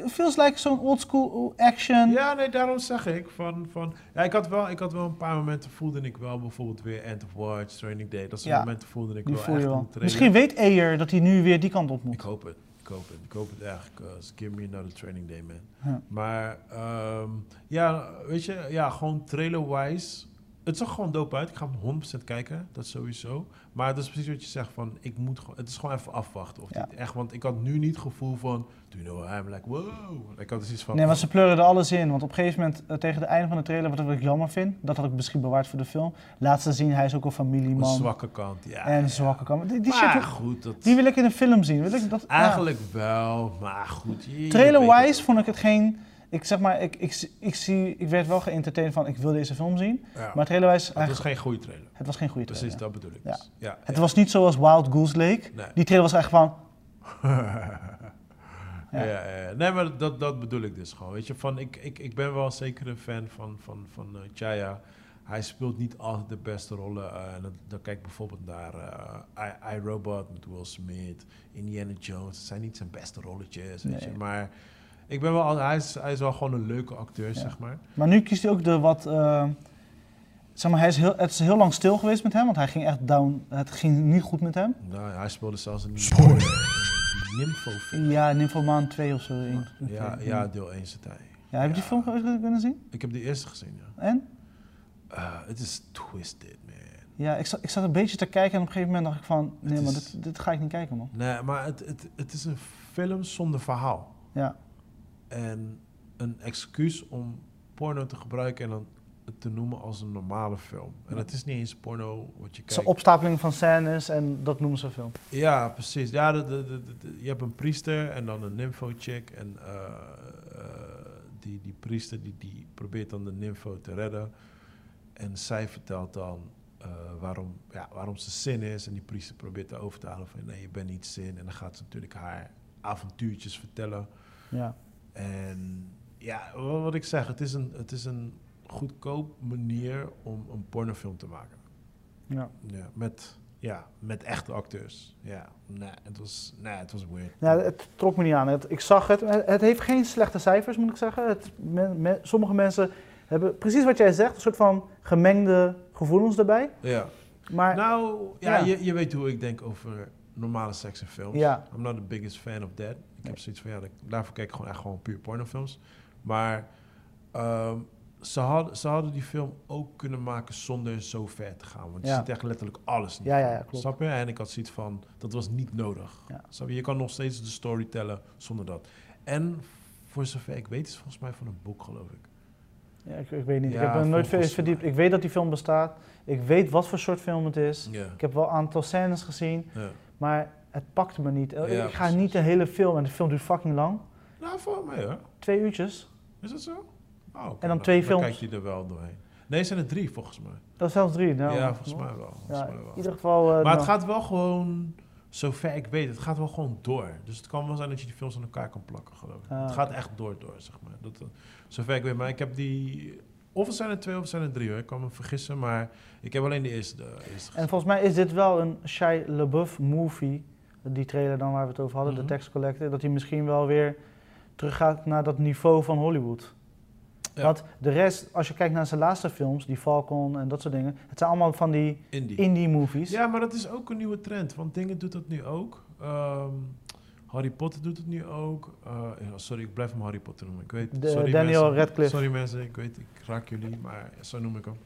Fe- feels like zo'n old school action. Ja, nee, daarom zeg ik van... van ja, ik, had wel, ik had wel een paar momenten voelde ik wel bijvoorbeeld weer End of Watch, Training Day. Dat soort Ja, momenten voelde ik wel voel echt wel. Misschien weet Ayer dat hij nu weer die kant op Ik moet. hoop het. Ik hoop het. Ik hoop het echt. 'cause give me another Training Day, man. Maar ehm, ja, weet je, ja, gewoon trailer-wise. Het zag gewoon dope uit. Ik ga hem 100% kijken, dat sowieso. Maar dat is precies wat je zegt van, ik moet gewoon, het is gewoon even afwachten. Of Ja. echt, want ik had nu niet het gevoel van, do you know, I'm like, wow. Ik had dus iets van, Nee, maar ze pleuren er alles in. Want op een gegeven moment, eh, tegen het einde van de trailer, wat ik jammer vind, dat had ik misschien bewaard voor de film, laat ze zien, hij is ook een een familieman. zwakke kant. Ja, en een zwakke kant. Die, die maar shit, goed, dat, die wil ik in een film zien. Wil ik dat, eigenlijk wel, maar goed. Trailer-wise vond ik het geen... Ik zeg maar, ik, ik, ik, zie, ik werd wel geëntertained van, ik wil deze film zien. Ja. Maar trailer-wise, het was eigenlijk, geen goede trailer. het was geen goede Precies, trailer. dat bedoel ik. Ja. dus. Ja. Het was niet zoals Wild Goose Lake. Nee. Die trailer was echt van, ja. Nee, maar dat, dat bedoel ik dus gewoon. Weet je, van, ik, ik, ik ben wel zeker een fan van, van, van eh, Chaya. Hij speelt niet altijd de beste rollen. eh, dan, dan kijk ik bijvoorbeeld naar eh, I, I, Robot met Will Smith, Indiana Jones. Dat zijn niet zijn beste rolletjes, weet Nee. je. Maar ik ben wel, hij, is, hij is wel gewoon een leuke acteur, Ja. zeg maar. Maar nu kiest hij ook de wat. eh, zeg maar, hij is heel, het is heel lang stil geweest met hem, want hij ging echt down. Het ging niet goed met hem. Nou, hij speelde zelfs een die Nympho film. Ja, Nymphomaan 2 of zo. één. Ja, ja, deel 1 zit hij. Ja, heb je die Ja. film kunnen zien? Ik heb de eerste gezien, ja. En? Eh, Het is twisted, man. Ja, ik zat, ik zat een beetje te kijken en op een gegeven moment dacht ik van, nee, maar dit, dit ga ik niet kijken, man. Nee, maar het, het, het is een film zonder verhaal. Ja, En een excuus om porno te gebruiken en dan het te noemen als een normale film. En het is niet eens porno wat je Het is een kijkt. opstapeling van scènes en dat noemen ze film. Ja, precies. Ja, de, de, je hebt een priester en dan een nympho-chick. En eh, eh, die, die priester die, die probeert dan de nympho te redden. En zij vertelt dan eh, waarom, ja, waarom ze zin is. En die priester probeert te halen van nee, je bent niet zin. En dan gaat ze natuurlijk haar avontuurtjes vertellen. Ja. En ja, wa- wat ik zeg, het is een, het is een goedkoop manier om een pornofilm te maken. Ja. Ja, met, ja, met echte acteurs. Ja, nee, het was, nee, het was weird. Ja, het trok me niet aan. Het, ik zag het. Het het heeft geen slechte cijfers, moet ik zeggen. Het, men- men- sommige mensen hebben precies wat jij zegt, een soort van gemengde gevoelens erbij. Ja. Maar nou, ja, ja. Je, je weet hoe ik denk over normale seks in films. Ja. I'm not the biggest fan of that. Ik Nee. heb zoiets van, ja, daarvoor kijk ik gewoon echt gewoon puur pornofilms. Maar ehm, ze, hadden, ze hadden die film ook kunnen maken zonder zo ver te gaan. Want je Ja. ziet echt letterlijk alles die Ja, ja, klopt. Snap je? En ik had zoiets van, dat was niet nodig. Ja. Snap je? Je kan nog steeds de story tellen zonder dat. En voor zover ik weet, is het volgens mij van een boek, geloof ik. ja, ik, ik weet niet. Ja, ik heb er nooit veel verdiept. Ik weet dat die film bestaat. Ik weet wat voor soort film het is. Ik heb wel een aantal scènes gezien. Maar het pakte me niet. Ja, ik ga precies. niet de hele film, en de film duurt fucking lang. Nou, voor mij hoor. Twee uurtjes. Is dat zo? Oh, oké. dan Nou, twee films. Dan kijk je er wel doorheen. Nee, zijn er drie volgens mij. Dat is zelfs drie. Nou, ja, volgens mij wel. Volgens Ja, mij in ieder geval. eh, Maar nou, het gaat wel gewoon, zover ik weet, het gaat wel gewoon door. Dus het kan wel zijn dat je die films aan elkaar kan plakken, geloof ik. Ah, het gaat echt door, door, zeg maar. Dat, eh, zover ik weet. Maar ik heb die... Of het zijn er twee of het zijn er drie, hoor. Ik kan me vergissen, maar ik heb alleen de eerste, de eerste En volgens mij is dit wel een Shia LaBeouf movie. Die trailer dan waar we het over hadden, Mhm. de Tax Collector. Dat hij misschien wel weer teruggaat naar dat niveau van Hollywood. Ja. Want de rest, als je kijkt naar zijn laatste films, die Falcon en dat soort dingen. Het zijn allemaal van die Indie. indie movies. Ja, maar dat is ook een nieuwe trend. Want dingen doet dat nu ook. Ehm, Harry Potter doet het nu ook. Eh, sorry, ik blijf hem Harry Potter noemen. Ik weet, De- sorry Daniel mensen. Radcliffe. Sorry mensen, ik weet, ik raak jullie, maar zo noem ik hem.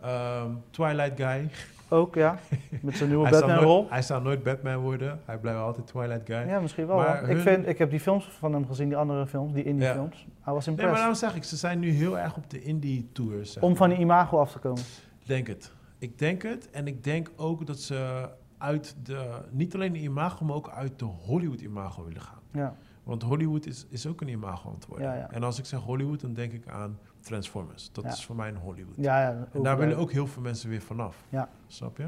Ehm, Twilight Guy. Ook, ja. Met zijn nieuwe Batman-rol. hij zou nooit Batman worden. Hij blijft altijd Twilight Guy. Ja, misschien wel. Maar. Ik, vind, ik heb die films van hem gezien, die andere films, die indie Ja. films. Hij was nee, maar impressed. daarom zeg ik, ze zijn nu heel erg op de indie tours. zeg Om van die imago af te komen. Ik denk het. Ik denk het. En ik denk ook dat ze uit de, niet alleen de imago, maar ook uit de Hollywood imago willen gaan. Ja. Want Hollywood is, is ook een imago aan het worden. Ja, ja. En als ik zeg Hollywood, dan denk ik aan Transformers. Dat is voor mij een Hollywood. Ja, ja, en daar willen ook heel veel mensen weer vanaf. Ja. Snap je?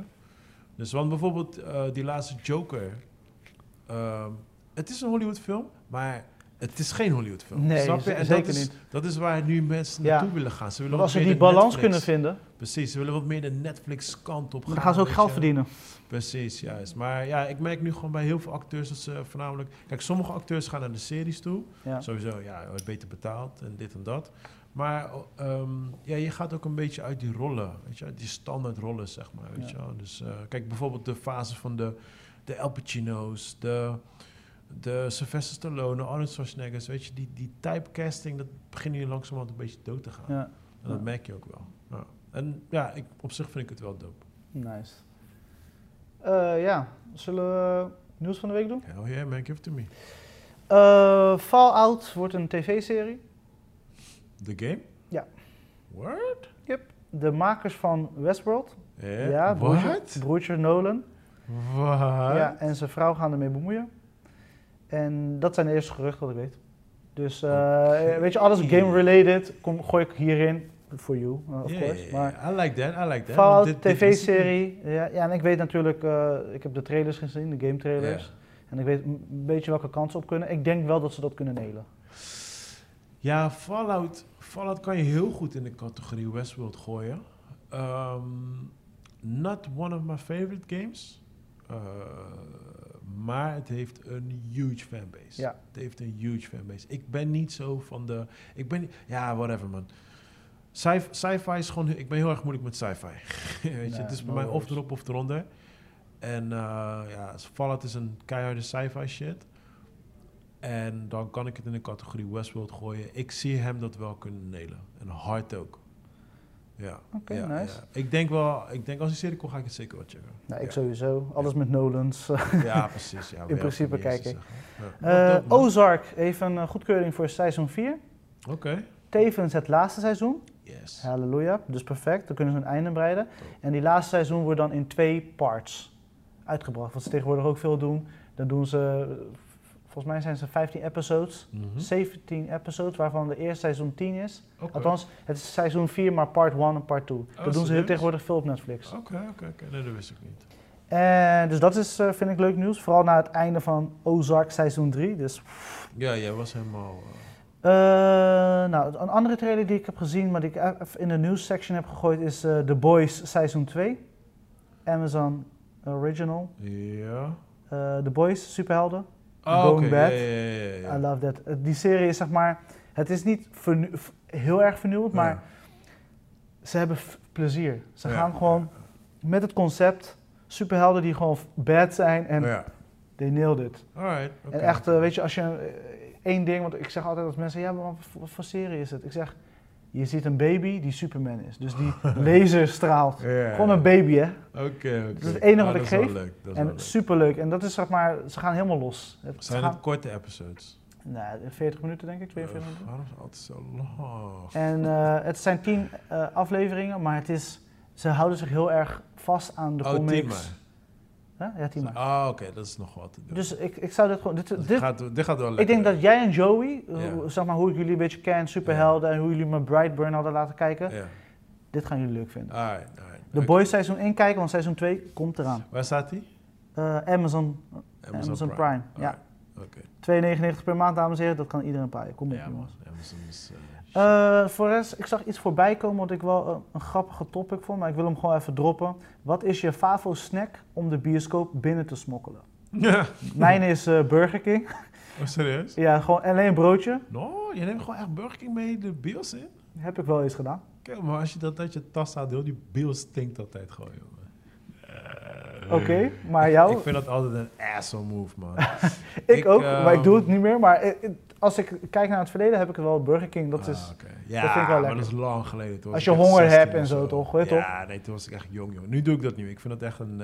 Dus want bijvoorbeeld eh, die laatste Joker. ehm, het is een Hollywood film, maar het is geen Hollywood film. Nee, snap je? En zeker dat is, niet. Dat is waar nu mensen Ja. naartoe willen gaan. Ze willen als ze die balans Netflix- kunnen vinden, Precies, ze willen wat meer de Netflix kant op gaan. dan gaan ze ook geld verdienen. Precies, juist. Maar ja, ik merk nu gewoon bij heel veel acteurs dat ze voornamelijk... Kijk, sommige acteurs gaan naar de series toe. Ja. Sowieso, ja, wordt beter betaald en dit en dat. Maar ehm, ja, je gaat ook een beetje uit die rollen, weet je, uit die standaard rollen, zeg maar, weet Ja. je. Dus eh, kijk, bijvoorbeeld de fase van de, de El Pacino's, de, de Sylvester Stallone, Arnold Schwarzeneggers, weet je, die, die typecasting, dat begint nu langzamerhand een beetje dood te gaan. Ja. En dat merk je ook wel. Ja. En ja, ik, op zich vind ik het wel dope. Nice. Eh, ja, zullen we nieuws van de week doen? Hell yeah, man, give it to me. Eh, Fallout wordt een tv-serie. The game? Ja. What? De makers van Westworld, Eh, ja, broertje, What? broertje Nolan, What? ja, en zijn vrouw gaan ermee bemoeien. En dat zijn de eerste geruchten wat ik weet. Dus weet je, alles game-related, gooi ik hierin. For you, uh, of Yeah, course. Maar yeah. I like that, I like that. Fallout tv-serie, ja, ja, en ik weet natuurlijk, eh, ik heb de trailers gezien, de game trailers. En ik weet een beetje welke kansen op kunnen. Ik denk wel dat ze dat kunnen nelen. Ja, Fallout, Fallout kan je heel goed in de categorie Westworld gooien. Ehm, not one of my favorite games. Uh, maar het heeft een huge fanbase. Ja. Het heeft een huge fanbase. Ik ben niet zo van de... Ik ben Ja, whatever man. Sci- Sci-fi is gewoon... Ik ben heel erg moeilijk met sci-fi. Weet je, Ja, het is bij no mij of erop of eronder. En eh, ja, Fallout is een keiharde sci-fi shit. En dan kan ik het in de categorie Westworld gooien. Ik zie hem dat wel kunnen nelen. En hard ook. Ja. Oké, ja, nice. ja. Ik denk wel, ik denk als die serie komt, ga ik het zeker wel checken. Nou, ik ja. sowieso. Alles met Nolans. Ja, precies. Ja, In principe kijken. kijken. Eh, oh, Ozark heeft een goedkeuring voor seizoen 4. Oké. Tevens het laatste seizoen. Yes. Halleluja. Dus perfect. Dan kunnen ze een einde breiden. Top. En die laatste seizoen wordt dan in twee parts uitgebracht. Wat ze tegenwoordig ook veel doen. Dan doen ze, volgens mij zijn ze 15 episodes. Mhm. 17 episodes, waarvan de eerste seizoen 10 is. Althans, het is seizoen 4, maar part 1 en part 2. dat doen ze heel tegenwoordig veel op Netflix. Oké, oké, oké. Nee, dat wist ik niet. En dus dat is, eh, vind ik leuk nieuws. Vooral na het einde van Ozark seizoen 3. Dus, Ja, jij was helemaal... eh, eh, nou, een andere trailer die ik heb gezien, maar die ik even in de news section heb gegooid, is eh, The Boys seizoen 2. Amazon Original. ja. Eh, The Boys, superhelden. Oh, Going. Bad. Ja, ja, ja, ja, ja. I love that. Die serie is zeg maar, het is niet heel erg vernieuwend, maar ze hebben plezier. Ze gaan gewoon met het concept, superhelden die gewoon bad zijn en ja. they nailed it. Alright. oké. En echt, weet je, als je één ding, want ik zeg altijd als mensen, ja, maar wat voor- serie is het? Ik zeg, je ziet een baby die Superman is, dus die laser straalt. Ja, ja, Gewoon een baby, hè? Oké, oké. Dat is het enige Ah, wat ik dat is wel geef. leuk, Dat is En leuk. superleuk. En dat is zeg maar, ze gaan helemaal los. Het- Zijn gaan, het korte episodes? nou, 40 minuten denk ik, 42 Ugh, minuten. waarom is het altijd zo lang? En eh, het zijn tien eh, afleveringen, maar het is, ze houden zich heel erg vast aan de oh, comics. Ja, tien maar. Ah, oké, dat is nog wat te doen. Dus ik, ik zou dit gewoon... Dit, dit, dit, gaat, dit gaat wel ik lekker. denk dat jij en Joey, eh, Ja. zeg maar hoe ik jullie een beetje ken, superhelden, en hoe jullie me Brightburn hadden laten kijken, dit gaan jullie leuk vinden. Alright, alright. De. Boys seizoen 1 kijken, want seizoen 2 komt eraan. Waar staat die? Eh, Amazon, Amazon, Prime. Ja, Alright, Oké. 2,99 per maand, dames en heren, dat kan iedereen paaien. Kom op, Ja, jongens. Amazon is... eh, Eh, voor rest, ik zag iets voorbij komen wat ik wel een, een grappige topic vond, maar ik wil hem gewoon even droppen. Wat is je favo snack om de bioscoop binnen te smokkelen? Ja. Mijn is eh, Burger King. Oh, serieus? Ja, gewoon alleen een broodje. No, je neemt gewoon echt Burger King mee de bios in? Heb ik wel eens gedaan. Kijk, maar als je dat uit je tas haalt, heel die bios stinkt altijd gewoon, jongen. Eh, Oké, maar jou? Ik Ik, vind dat altijd een asshole move, man. ook, ehm, maar ik doe het niet meer. Maar als ik kijk naar het verleden, heb ik wel Burger King. Dat Ah, is. Ja, dat vind ik wel maar lekker. dat is lang geleden. Toen Als je honger 16 hebt en zo, toch? Weet ja, nee, toen was ik echt jong, jong. Nu doe ik dat niet meer. Ik vind dat echt een...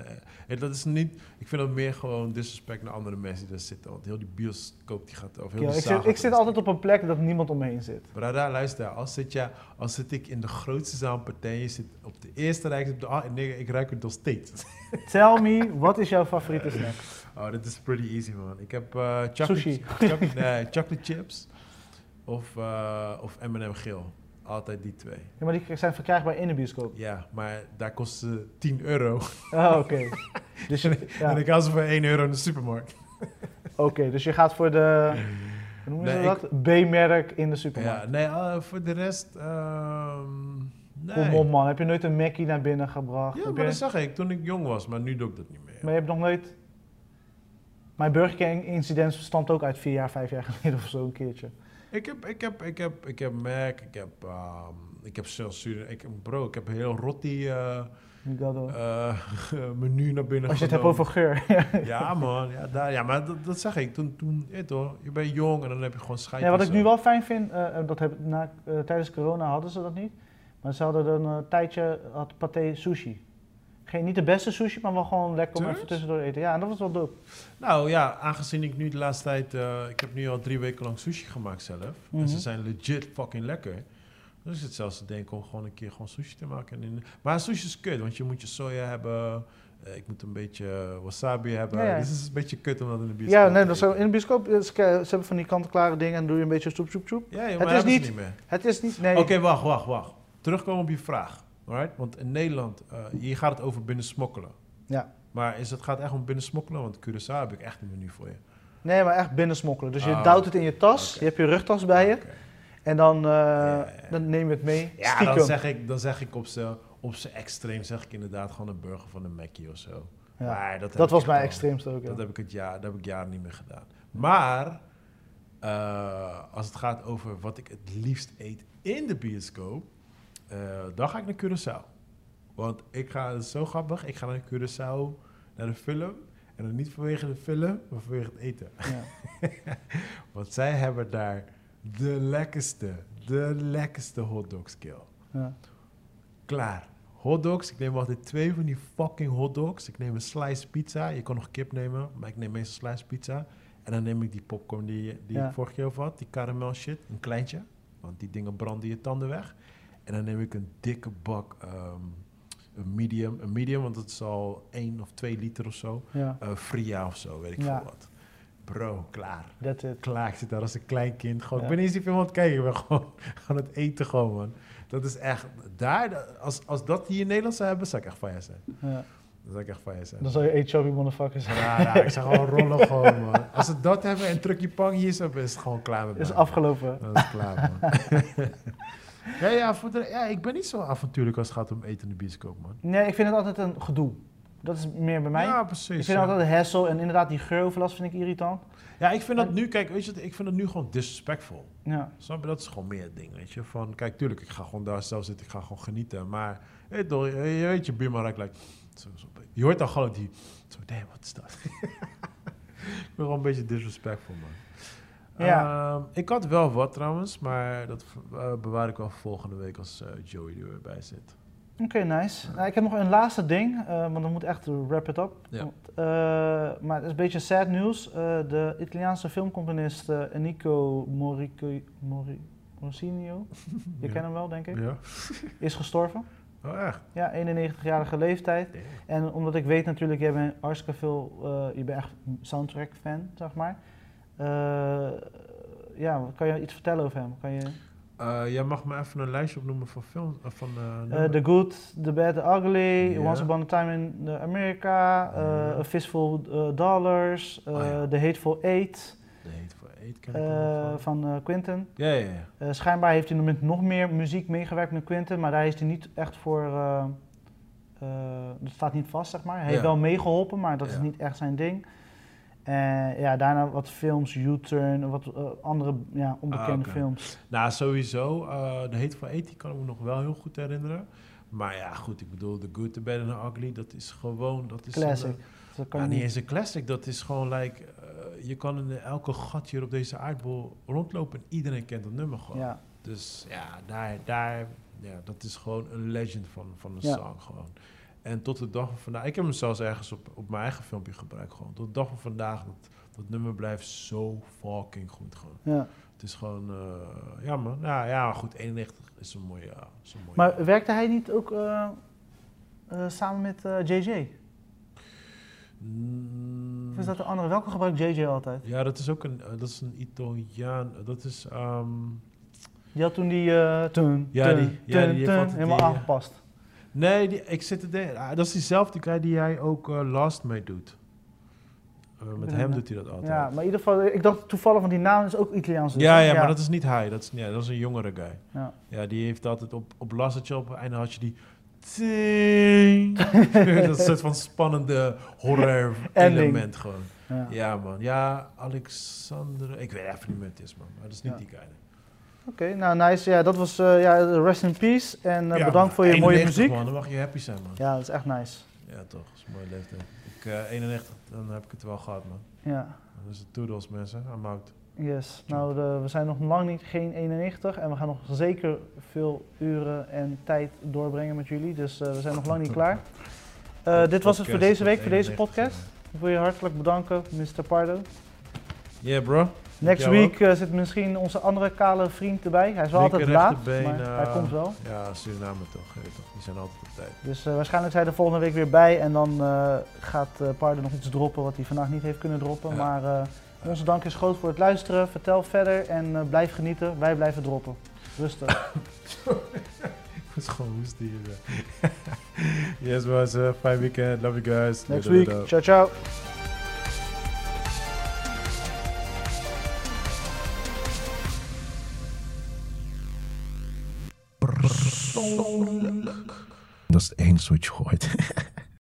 eh, dat is niet... Ik vind dat meer gewoon disrespect naar andere mensen die daar zitten. Want heel die bioscoop die gaat over. Heel Ja, ik, zit, ik zit altijd op een plek dat niemand om me heen zit. Brada, luister. Als zit, je, als zit ik in de grootste zaal een partij, je zit op de eerste rij, op de... Ah, nee, ik ruik het nog steeds. Tell me, wat is jouw favoriete snack? Oh, dit is pretty easy, man. Ik heb eh chocolate, Sushi. chocolate, nee, chocolate chips of, eh of M&M geel. Altijd die twee. Ja, maar die zijn verkrijgbaar in de bioscoop. Ja, maar daar kost ze 10 euro. Ah, oké. Dus, je- ja. En ik haal ze voor 1 euro in de supermarkt. Oké, dus je gaat voor de, hoe noemen ze Nee, dat? B-merk in de supermarkt. Ja, nee, eh, voor de rest... ehm nee. Kom op man, heb je nooit een Mackie naar binnen gebracht? Ja, maar je- dat zag ik toen ik jong was, maar nu doe ik dat niet meer. maar je hebt nog nooit... Mijn Burger King incident stamt ook uit vier jaar, vijf jaar geleden of zo een keertje. Ik heb, ik heb, ik heb, ik heb Mac, ik heb, ehm, ik heb zelfs, ik, bro, ik heb een heel rotti eh, eh, menu naar binnen Als je het hebt over geur. Ja man, ja, daar, ja maar dat, dat zag ik toen, toen je, toch, je bent jong en dan heb je gewoon scheid. Ja, wat ik nu wel fijn vind, eh, eh, dat heb, na, eh, tijdens corona hadden ze dat niet. Maar ze hadden een eh, tijdje, had paté sushi. Geen, niet de beste sushi, maar wel gewoon lekker om even tussendoor eten. Ja, en dat was wel dope. Nou ja, aangezien ik nu de laatste tijd, eh, ik heb nu al drie weken lang sushi gemaakt zelf. En Mhm. ze zijn legit fucking lekker. Dus ik zit zelfs te denken om gewoon een keer gewoon sushi te maken. En maar sushi is kut, want je moet je soja hebben. eh, ik moet een beetje eh, wasabi hebben. Ja, ja. Dus het is een beetje kut om dat in de bioscoop Ja, nee, te dat zo, in de bioscoop, ze, hebben van die kant-klare dingen en doe je een beetje soep, soep, soep. Ja, Het is niet- niet meer. Het is niet, nee. Oké, wacht, wacht, wacht. Terugkomen op je vraag. Alright? Want in Nederland, eh hier gaat het over binnen smokkelen. Ja. Maar is het gaat echt om binnen smokkelen? Want Curaçao heb ik echt een menu voor je. Nee, maar echt binnen smokkelen. Dus je Ah, duwt het in je tas, je hebt je rugtas bij je en dan, eh, ja. dan neem je het mee. Ja, stiekem. dan zeg ik, dan zeg ik op zijn op extreem zeg ik inderdaad gewoon een burger van een Mackie of zo. Ja. Maar dat Dat was mijn extreemste ook. Dat heb ik het jaar, dat heb ik jaren niet meer gedaan. Maar eh, als het gaat over wat ik het liefst eet in de bioscoop, eh, dan ga ik naar Curaçao. Want ik ga, het is zo grappig, ik ga naar Curaçao, naar de film. En dan niet vanwege de film, maar vanwege het eten. Ja. Want zij hebben daar de lekkerste, de lekkerste hotdogs, kill. Ja. Klaar. Hotdogs, ik neem altijd twee van die fucking hotdogs. Ik neem een slice pizza. Je kan nog kip nemen, maar ik neem meestal slice pizza. En dan neem ik die popcorn die, die Ja. ik vorig jaar over had, die caramel shit, een kleintje. Want die dingen branden je tanden weg. En En dan neem ik een dikke bak, ehm, een medium. Een medium, want het is al 1 of 2 liter of zo. Ja, eh Fria of zo, weet ik Ja. veel wat. Bro, klaar. that's it. Klaar, ik zit daar als een klein kind. Gewoon, Ja. Ik ben niet eens film aan het kijken, ik ben gewoon aan het eten gewoon, man. Dat is echt, daar, als, als dat hier in Nederland zou hebben, zou ik echt van je zijn. Ja. Dan zou ik echt van je zijn. Dan zal je eat chubby motherfuckers zijn. Ja, ja, ik zou gewoon rollen gewoon, man. Als ze dat hebben en trucje pang hier hebben, is het gewoon klaar met Is mij. afgelopen. Dat is klaar, man. ja, ja, voor de, ja, ik ben niet zo avontuurlijk als het gaat om eten in de bioscoop, man. Nee, ik vind het altijd een gedoe. Dat is meer bij mij. Ja, precies. ik vind ja. altijd een hassle en inderdaad die geuroverlast vind ik irritant. Ja, ik vind dat nu, kijk, weet je, wat, ik vind dat nu gewoon disrespectful. Ja, Snap je? Dat is gewoon meer het ding, weet je. Van, kijk, tuurlijk, ik ga gewoon daar zelf zitten, ik ga gewoon genieten. Maar, weet je, toch, je, je weet je, buurman raakt, like, zo, zo, je hoort dan gewoon die, zo, damn, wat is dat? ik ben gewoon een beetje disrespectful, man. Ja. Ehm, ik had wel wat trouwens, maar dat eh, bewaar ik wel voor volgende week als eh, Joey er weer bij zit. oké, nice. Nou, ik heb nog een laatste ding, eh, want dan moet echt wrap it up. Ja. Maar het is een beetje sad nieuws. De Italiaanse filmcomponist Enrico Morico, Mori, je Ja. kent hem wel denk ik, Ja. is gestorven. Oh, echt? Ja, 91-jarige leeftijd. En omdat ik weet natuurlijk, jij bent hartstikke veel, je bent echt een soundtrack fan, zeg maar. Eh, ja, kan je iets vertellen over hem? Kan je, Eh, jij mag me even een lijstje opnoemen van films, eh, van. The Good, The Bad, The Ugly. Once Upon a Time in the America, Ja. A Fistful Dollars, Oh ja. The Hateful Eight De Heet voor Eet ken ik van. van Quentin. Ja, ja, ja. Schijnbaar heeft hij met nog meer muziek meegewerkt met Quentin, maar daar is hij niet echt voor. dat staat niet vast, zeg maar. Hij heeft wel meegeholpen, maar dat is niet echt zijn ding. En ja, daarna wat films, U-Turn, wat eh, andere ja, onbekende Ah, films. Nou, sowieso. eh, de Heet Eet, die kan ik me nog wel heel goed herinneren. Maar ja, goed, ik bedoel, The Good, The Bad and The Ugly, dat is gewoon... Dat is Classic. Een, Dat kan niet eens een classic, dat is gewoon like... je kan in elke gat hier op deze aardbol rondlopen en iedereen kent dat nummer gewoon. Ja, Dus ja, daar, daar, ja, dat is gewoon een legend van, van een Ja. song gewoon. En tot de dag van vandaag, ik heb hem zelfs ergens op, op mijn eigen filmpje gebruikt gewoon. Tot de dag van vandaag, dat, dat nummer blijft zo fucking goed gewoon. ja. Het is gewoon, eh, ja man, ja, ja goed, 91 is een mooie, ja, is een mooie Maar werkte hij niet ook eh, eh, samen met eh, JJ? Mm, Of is dat de andere? Welke gebruikt JJ altijd? Ja, dat is ook een, eh, dat is een Italiaan, dat is, ehm, Die had toen die, eh toen, Ja, die- ja, die helemaal eh, aangepast. Nee, die, ik zit te denken, ah, dat is diezelfde guy die jij ook eh, Last mee doet. Eh, met hem doet hij dat altijd. Ja, maar in ieder geval, ik dacht toevallig, want die naam is ook Italiaans. dus, Ja, ja, maar dat is niet hij. Dat is, ja, dat is een jongere guy. Ja. Ja, die heeft altijd op, op Lassetje op het einde had je die... ting. dat is soort van spannende horror element gewoon. Ja. Ja, man. Ja, Alexander... Ik weet even niet meer het is, man. Maar dat is niet die guy. Oké, nou nice. Ja, dat was eh, ja, rest in peace. En Ja, bedankt voor je mooie 91, muziek. man. Dan mag je happy zijn, man. Ja, dat is echt nice. Ja, toch. Dat is een mooie leeftijd. Ik, eh 91, dan heb ik het wel gehad, man. Ja, Dat is het toedels, mensen. I'm out. yes. Nou, de- we zijn nog lang niet geen 91 en we gaan nog zeker veel uren en tijd doorbrengen met jullie. Dus we zijn nog lang niet klaar. Dit was het voor deze week, voor deze 91, podcast. Ik wil je hartelijk bedanken, Mr. Pardo. Yeah, bro. Next week eh, zit misschien onze andere kale vriend erbij. Hij is wel altijd laat, maar hij komt wel. Ja, Suriname toch. toch. Die zijn altijd op tijd. Dus eh, waarschijnlijk zijn we er volgende week weer bij. En dan eh, gaat Pardo nog iets droppen wat hij vandaag niet heeft kunnen droppen. Ja. Maar onze dank is groot voor het luisteren. Vertel verder en blijf genieten. Wij blijven droppen. Rustig. Ik was gewoon hoesten hier. yes, was a fine weekend. Love you guys. Next week. doei. Ciao, Dat is het enige wat gooit.